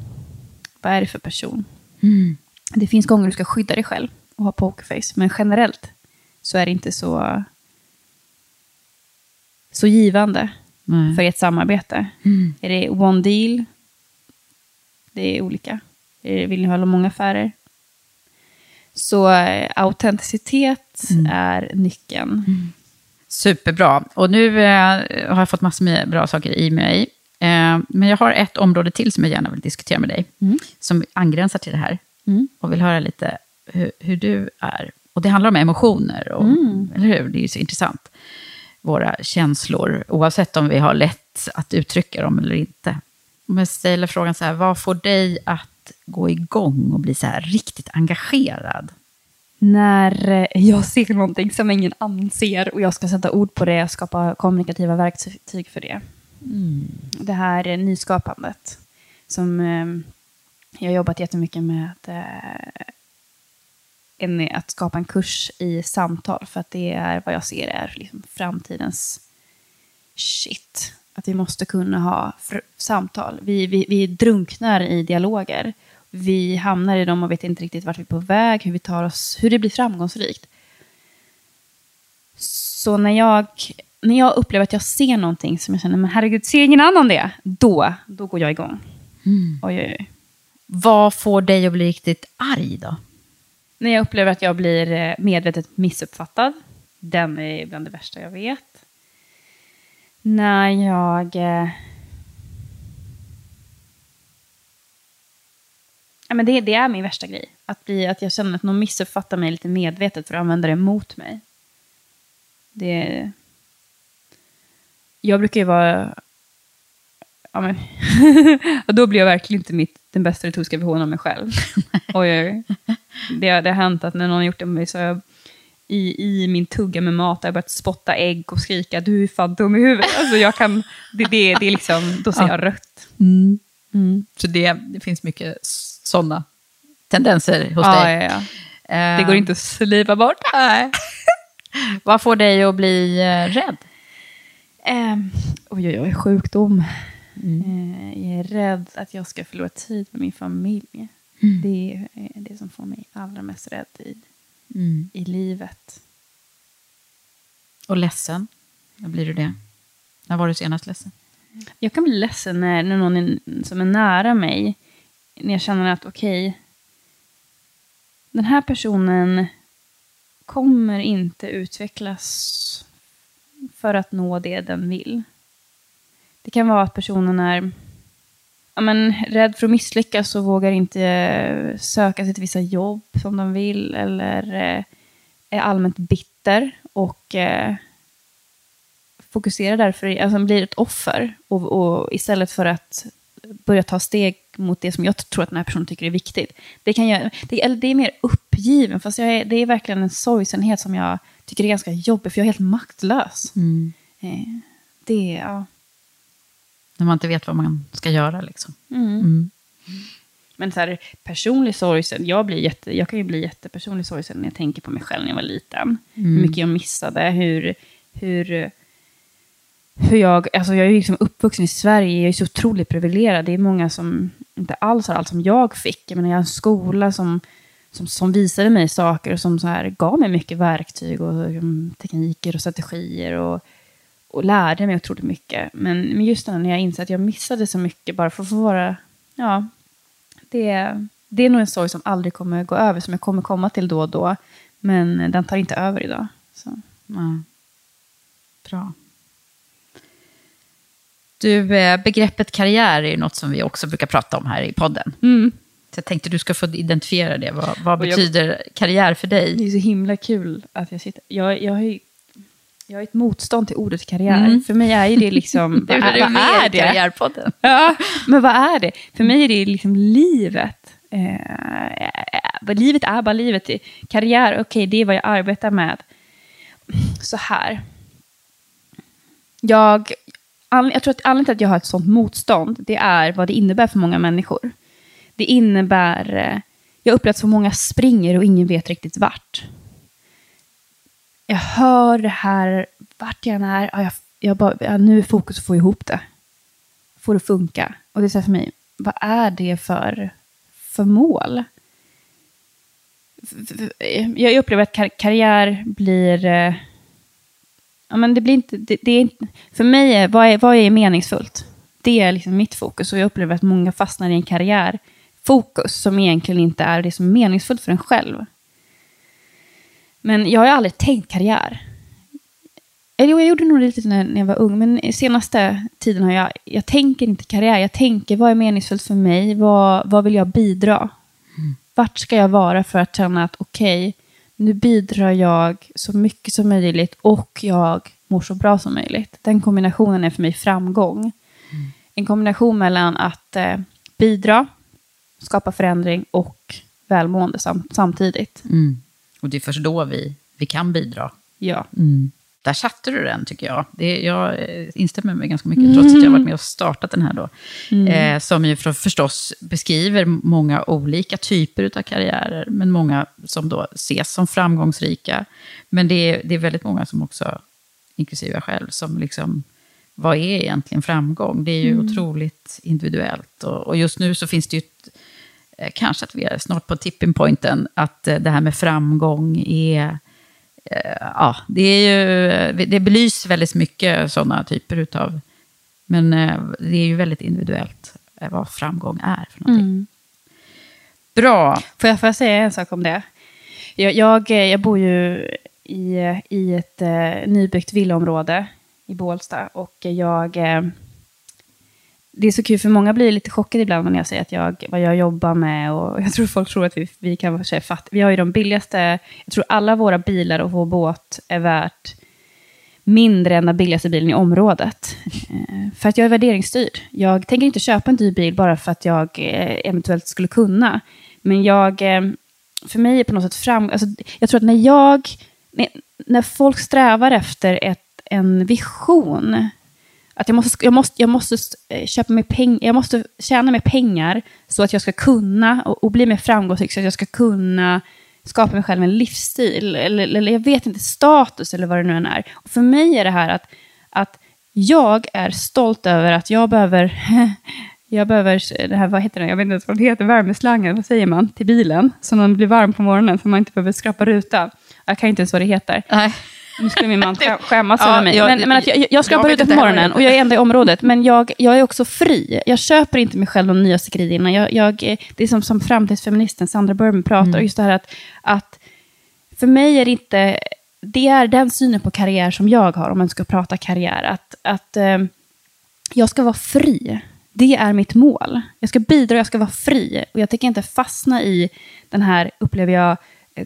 vad är det för person? Det finns gånger du ska skydda dig själv och ha pokerface, men generellt så är det inte så, så givande Nej. för ett samarbete. Är det one deal? Det är olika. Vill ni hålla många affärer? Så eh, autenticitet är nyckeln. Superbra. Och nu eh, har jag fått massor med bra saker i mig. Eh, men jag har ett område till som jag gärna vill diskutera med dig. Mm. Som angränsar till det här. Mm. Och vill höra lite hur, hur du är. Och det handlar om emotioner, och, Mm. eller hur? Det är ju så intressant. Våra känslor, oavsett om vi har lätt att uttrycka dem eller inte. Om jag ställer frågan så här, vad får dig att gå igång och bli så här riktigt engagerad? När eh, jag ser någonting som ingen annan ser och jag ska sätta ord på det och skapa kommunikativa verktyg för det. Det här eh, nyskapandet som eh, jag har jobbat jättemycket med eh, en, att skapa en kurs i samtal för att det är vad jag ser är liksom framtidens shit. Att vi måste kunna ha samtal. Vi, vi, vi drunknar i dialoger. Vi hamnar i dem och vet inte riktigt vart vi är på väg, hur vi tar oss, hur det blir framgångsrikt. Så när jag, när jag upplever att jag ser någonting som jag känner, men herregud, ser ingen annan det? Då, då går jag igång. Oj, oj, oj. Vad får dig att bli riktigt arg då? När jag upplever att jag blir eh, medvetet missuppfattad. Den är bland det värsta jag vet. När jag... Ja, men det, det är min värsta grej. Att, bli, att jag känner att någon missuppfattar mig lite medvetet för att använda det mot mig. Det... Jag brukar ju vara... Ja, men... och då blir jag verkligen inte mitt, den bästa retoriska versionen av mig själv. oj, oj. Det, har- det har hänt att när någon har gjort det med mig så har jag i, i min tugga med mat har jag börjat spotta ägg och skrika du är fan dum i huvudet. Alltså jag kan, det, det, det är liksom, då ser Ja. jag rött. Så det, det finns mycket sådana tendenser hos Ja, dig? ja, ja. Eh, Det går inte att slipa bort. Nej. Vad får dig att bli eh, rädd? Um, oj, oj, oj, sjukdom. Eh, jag är rädd att jag ska förlora tid med min familj. Det är eh, det som får mig allra mest rädd i, i livet. Och ledsen? När blir du det? När var du senast ledsen? Jag kan bli ledsen när, när någon är, som är nära mig, när jag känner att okej, den här personen kommer inte utvecklas för att nå det den vill. Det kan vara att personen är ja, men, rädd för att misslyckas och vågar inte eh, söka sig till vissa jobb som de vill, eller eh, är allmänt bitter och eh, fokuserar därför, alltså blir ett offer. Och, och istället för att börja ta steg mot det som jag tror att den här personen tycker är viktigt. Det, kan jag, det, eller det är mer uppgiven, fast jag är, det är verkligen en sorgsenhet som jag tycker är ganska jobbig, för jag är helt maktlös. Eh, det, ja. När man inte vet vad man ska göra liksom. Mm. Men så här, personlig sorgsen, jag, blir jätte, jag kan ju bli jättepersonlig sorgsen när jag tänker på mig själv när jag var liten. Hur mycket jag missade, hur, hur, hur jag, alltså jag är ju liksom uppvuxen i Sverige, jag är så otroligt privilegierad. Det är många som inte alls har allt som jag fick. Jag menar, jag har en skola som, som, som visade mig saker och som så här gav mig mycket verktyg och um, tekniker och strategier och, och lärde mig otroligt mycket. Men, men just när jag insåg att jag missade så mycket bara för att få vara, ja, det, det är nog en sorg som aldrig kommer gå över, som jag kommer komma till då och då. Men den tar inte över idag. Så. Ja. Bra. Du, eh, begreppet karriär är ju något som vi också brukar prata om här i podden. Så jag tänkte du ska få identifiera det. Vad, vad Och jag- betyder karriär för dig? Det är så himla kul att jag sitter... Jag, jag har ju jag har ett motstånd till ordet karriär. Mm. För mig är det liksom... vad, är, vad är det? Karriärpodden. Ja, men vad är det? För mig är det liksom livet. Eh, livet är bara livet. Karriär, okej, det är vad jag arbetar med. Så här. Jag, all, jag tror att anledningen till att jag har ett sånt motstånd, det är vad det innebär för många människor. Det innebär... Eh, jag upplever att så många springer och ingen vet riktigt vart. Jag hör det här, vart jag än är, ja, jag, jag bara, ja, nu är fokus att få ihop det få det att funka. Och det är så här för mig, vad är det för, för mål? Jag upplever att kar karriär blir... Eh, Ja, men det blir inte, det, det är. För mig, är, vad, är, vad är meningsfullt? Det är liksom mitt fokus. Och jag upplever att många fastnar i en karriärfokus som egentligen inte är det som är meningsfullt för en själv. Men jag har aldrig tänkt karriär. Eller jo, jag gjorde nog det lite när, när jag var ung, men senaste tiden har jag, jag tänker inte karriär, jag tänker vad är meningsfullt för mig, vad, vad vill jag bidra? Mm. Vart ska jag vara för att känna att okej, okay, nu bidrar jag så mycket som möjligt och jag mår så bra som möjligt. Den kombinationen är för mig framgång. Mm. En kombination mellan att eh, bidra, skapa förändring och välmående sam samtidigt. Mm. Och det är först då vi, vi kan bidra. Ja. Mm. Där satte du den, tycker jag. Det, jag eh, instämmer med ganska mycket, trots att jag har varit med och startat den här då. Mm. Eh, som ju för, förstås beskriver många olika typer av karriärer, men många som då ses som framgångsrika. Men det är, det är väldigt många som också, inklusive jag själv, som liksom, vad är egentligen framgång? Det är ju mm. otroligt individuellt. Och, och, just nu så finns det ju, ett, eh, kanske att vi är snart på tipping pointen, att eh, det här med framgång är ja, det, är ju, det belyser väldigt mycket sådana typer av... Men eh, det är ju väldigt individuellt eh, vad framgång är för någonting. Mm. Bra. Får jag, får jag säga en sak om det? Jag, jag, jag bor ju i, i ett eh, nybyggt villaområde i Bålsta och jag det är så kul, för många blir lite chockade ibland när jag säger att jag, vad jag jobbar med. Och jag tror folk tror att vi, vi kan vara fatt. Vi har ju de billigaste, jag tror alla våra bilar och vår båt är värt mindre än den billigaste bilen i området. Eh, för att jag är värderingsstyrd. Jag tänker inte köpa en dyr bil bara för att jag eh, eventuellt skulle kunna. Men jag, eh, för mig är på något sätt fram... Alltså, jag tror att när jag, när, när folk strävar efter ett, en vision, att jag måste, jag måste, jag måste eh, köpa mig pengar, jag måste tjäna mer pengar så att jag ska kunna och, och, bli mer framgångsrik, så att jag ska kunna skapa mig själv en livsstil, eller, eller jag vet inte, status eller vad det nu än är. Och för mig är det här att, att jag är stolt över att jag behöver, jag behöver, det här, vad heter det, jag vet inte ens vad det heter, värmeslangen, vad säger man, till bilen, så den blir varm på morgonen, så man inte behöver skrapa rutan. Jag kan inte ens vad det heter. Nej. Nu skulle min man skämmas över mig. men, men att jag, jag skrapar ute på morgonen och jag är enda i området. Men jag, jag är också fri. Jag köper inte mig själv de nyaste grejerna. Jag, jag, det är som, som framtidsfeministen Sandra Burman pratar, mm. just det här att, att för mig är det inte, det är den synen på karriär som jag har, om man ska prata karriär, att, att eh, jag ska vara fri. Det är mitt mål. Jag ska bidra, jag ska vara fri. Och jag tänker inte fastna i den här, upplever jag,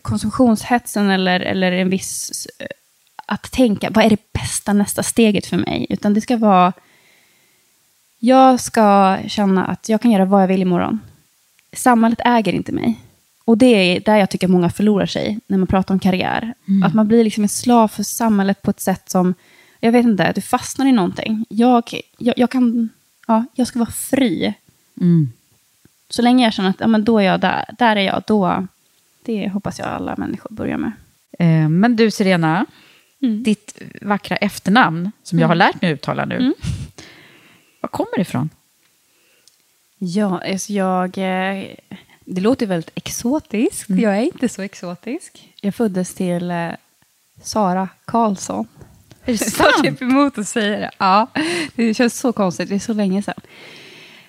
konsumtionshetsen eller, eller en viss att tänka, vad är det bästa nästa steget för mig? Utan det ska vara, jag ska känna att jag kan göra vad jag vill imorgon. Samhället äger inte mig. Och det är där jag tycker många förlorar sig när man pratar om karriär. Mm. Att man blir liksom en slav för samhället på ett sätt som, jag vet inte, du fastnar i någonting. Jag, jag, jag kan, ja, jag ska vara fri. Mm. Så länge jag känner att ja, men då är jag där, där är jag, då, det hoppas jag alla människor börjar med. Eh, men du Sirena, Mm. Ditt vackra efternamn, som mm. jag har lärt mig uttala nu. Mm. Var kommer det ifrån? Ja, alltså jag... Eh, det låter väldigt exotiskt. Mm. Jag är inte så exotisk. Jag föddes till eh, Sara Karlsson. Är det sant? typ emot att säga det. Ja, det känns så konstigt. Det är så länge sedan.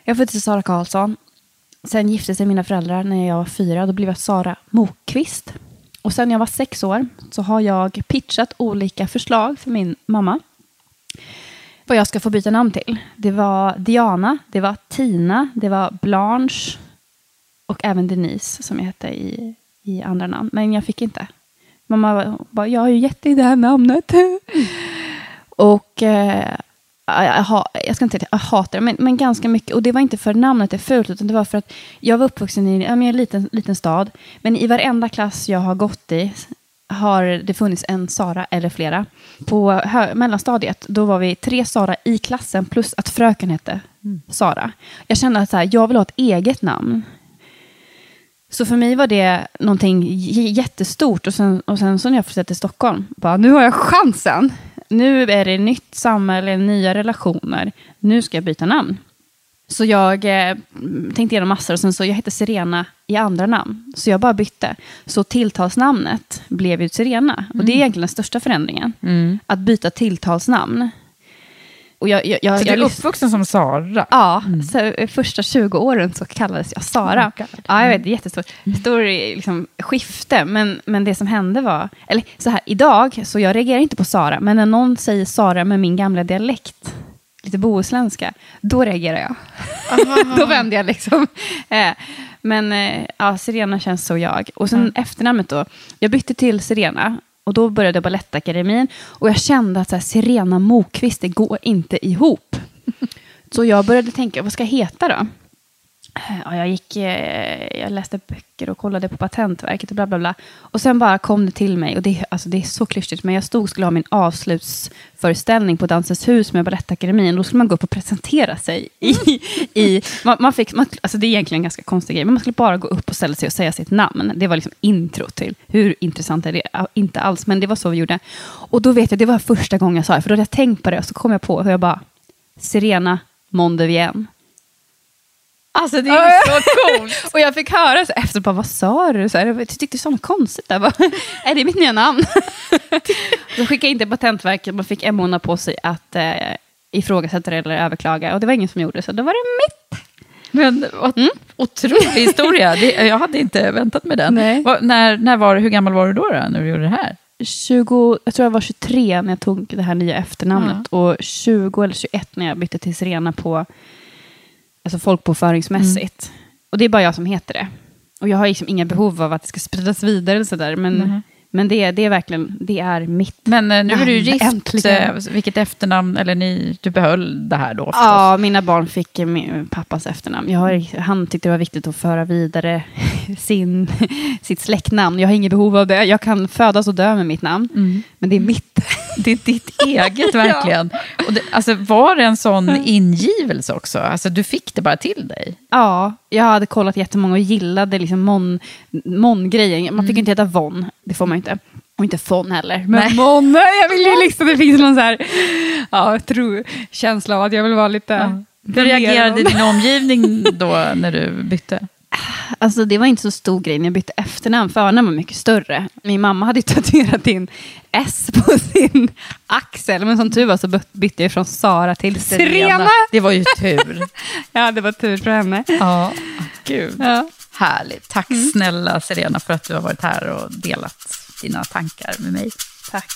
Jag föddes till Sara Karlsson. Sen gifte sig mina föräldrar när jag var fyra. Då blev jag Sara Mokvist. Och sen jag var sex år så har jag pitchat olika förslag för min mamma. Vad jag ska få byta namn till. Det var Diana, det var Tina, det var Blanche och även Denise som jag hette i, i andra namn. Men jag fick inte. Mamma bara, jag har ju gett dig det här namnet. Mm. och eh, jag, ska inte säga att jag hatar det, men, men ganska mycket. Och det var inte för namnet är fult, utan det var för att jag var uppvuxen i en liten, liten stad. Men i varenda klass jag har gått i har det funnits en Sara eller flera. På hö- mellanstadiet, då var vi tre Sara i klassen, plus att fröken hette mm. Sara. Jag kände att så här, jag vill ha ett eget namn. Så för mig var det någonting jättestort. Och sen, och sen så när jag flyttade till Stockholm, bara, nu har jag chansen nu är det nytt samhälle, nya relationer. Nu ska jag byta namn. Så jag eh, tänkte igenom massor och sen så jag hette Serena i andra namn. Så jag bara bytte. Så tilltalsnamnet blev ju Serena. Mm. Och det är mm. egentligen den största förändringen. Mm. Att byta tilltalsnamn. Och jag, jag, jag, Så du jag är lys- uppvuxen som Sara? Ja, så eh, första 20 åren så kallades jag Sara. Oh ja, jag vet, det är jättestort stor, liksom, skifte. Men, men det som hände var, eller så här, idag, så jag reagerar inte på Sara, men när någon säger Sara med min gamla dialekt, lite bohuslänska, då reagerar jag. då vänder jag liksom. Eh, men eh, ja, Sirena känns så jag. Och sen efternamnet då, jag bytte till Sirena. Och då började jag Balettakademin. Och jag kände att så här, Sirena Mokvist, det går inte ihop. Så jag började tänka, vad ska jag heta då? Ja, jag, gick, eh, jag läste böcker och kollade på Patentverket och bla bla bla. Och sen bara kom det till mig, och det, alltså det är så klyschigt, men jag stod och skulle ha min avslutsföreställning på Dansens hus med Balettakademin. Då skulle man gå upp och presentera sig. I, i, man, man fick, man, alltså det är egentligen en ganska konstig grej, men man skulle bara gå upp och ställa sig och säga sitt namn. Det var liksom intro till, hur intressant är det? Inte alls, men det var så vi gjorde. Och då vet jag, det var första gången jag sa det, för då hade jag tänkt på det, och så kom jag på hur jag bara, Serena Mondevien. Alltså det är så coolt. och jag fick höra så efter, bara, vad sa du? Så här, jag tyckte det var så konstigt. Där. Bara, är det mitt nya namn? så skickade in till Patentverket, man fick en månad på sig att eh, ifrågasätta eller överklaga. Och det var ingen som gjorde det, så då var det mitt. Men vad otrolig historia. Det, jag hade inte väntat mig den. Nej. Vad- när, när var, hur gammal var du då, då när du gjorde det här? 20, jag tror jag var 23 när jag tog det här nya efternamnet. Och 20 eller 21 när jag bytte till Serena på alltså folkbokföringsmässigt. Och det är bara jag som heter det. Och jag har liksom inga behov av att det ska spridas vidare eller sådär. Men, Nej. men det, är- det är verkligen, det är mitt. Men eh, nu är du ju gift. äntligen. eh, Vilket efternamn, eller ni, du behöll det här då förstås? Ja, mina barn fick eh, min pappas efternamn. Jag har, han tyckte det var viktigt att föra vidare sin, sitt släktnamn. Jag har inget behov av det. Jag kan födas och dö med mitt namn. Men det är mitt. Det är ditt eget verkligen. Och det, alltså, var det en sån ingivelse också? Alltså, du fick det bara till dig? Ja, jag hade kollat jättemånga och gillade liksom mon, mon-grejen. Man fick inte heta Von, det får man inte. Och inte Fon heller. Men Nej. Mon, jag vill ju liksom, det finns någon så här, ja, tro, känsla av att jag vill vara lite... Hur reagerade din omgivning då när du bytte? Alltså det var inte så stor grej när jag bytte efternamn. Förnamn var mycket större. Min mamma hade ju tatuerat in S på sin axel. Men som tur var så byt- bytte jag från Sara till Serena. Det var ju tur. Ja, det var tur för henne. ja, gud. Ja. Härligt. Tack snälla Serena för att du har varit här och delat dina tankar med mig. Tack.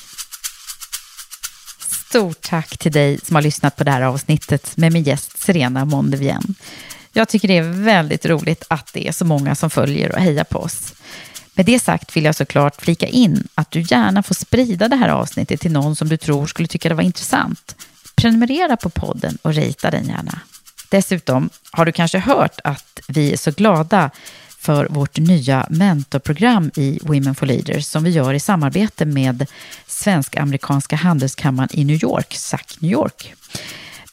Stort tack till dig som har lyssnat på det här avsnittet med min gäst Serena Mondevien. Jag tycker det är väldigt roligt att det är så många som följer och hejar på oss. Med det sagt vill jag såklart flika in att du gärna får sprida det här avsnittet till någon som du tror skulle tycka det var intressant. Prenumerera på podden och rita den gärna. Dessutom har du kanske hört att vi är så glada för vårt nya mentorprogram i Women for Leaders som vi gör i samarbete med Svensk-amerikanska handelskammaren i New York, SAC New York.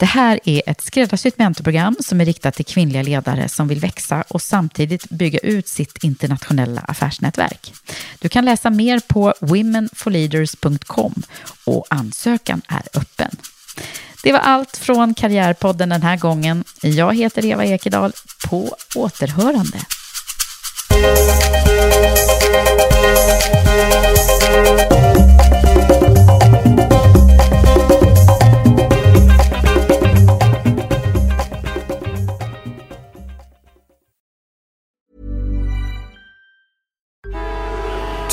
Det här är ett skräddarsytt mentorprogram som är riktat till kvinnliga ledare som vill växa och samtidigt bygga ut sitt internationella affärsnätverk. Du kan läsa mer på womenforleaders.com och ansökan är öppen. Det var allt från Karriärpodden den här gången. Jag heter Eva Ekedal. På återhörande.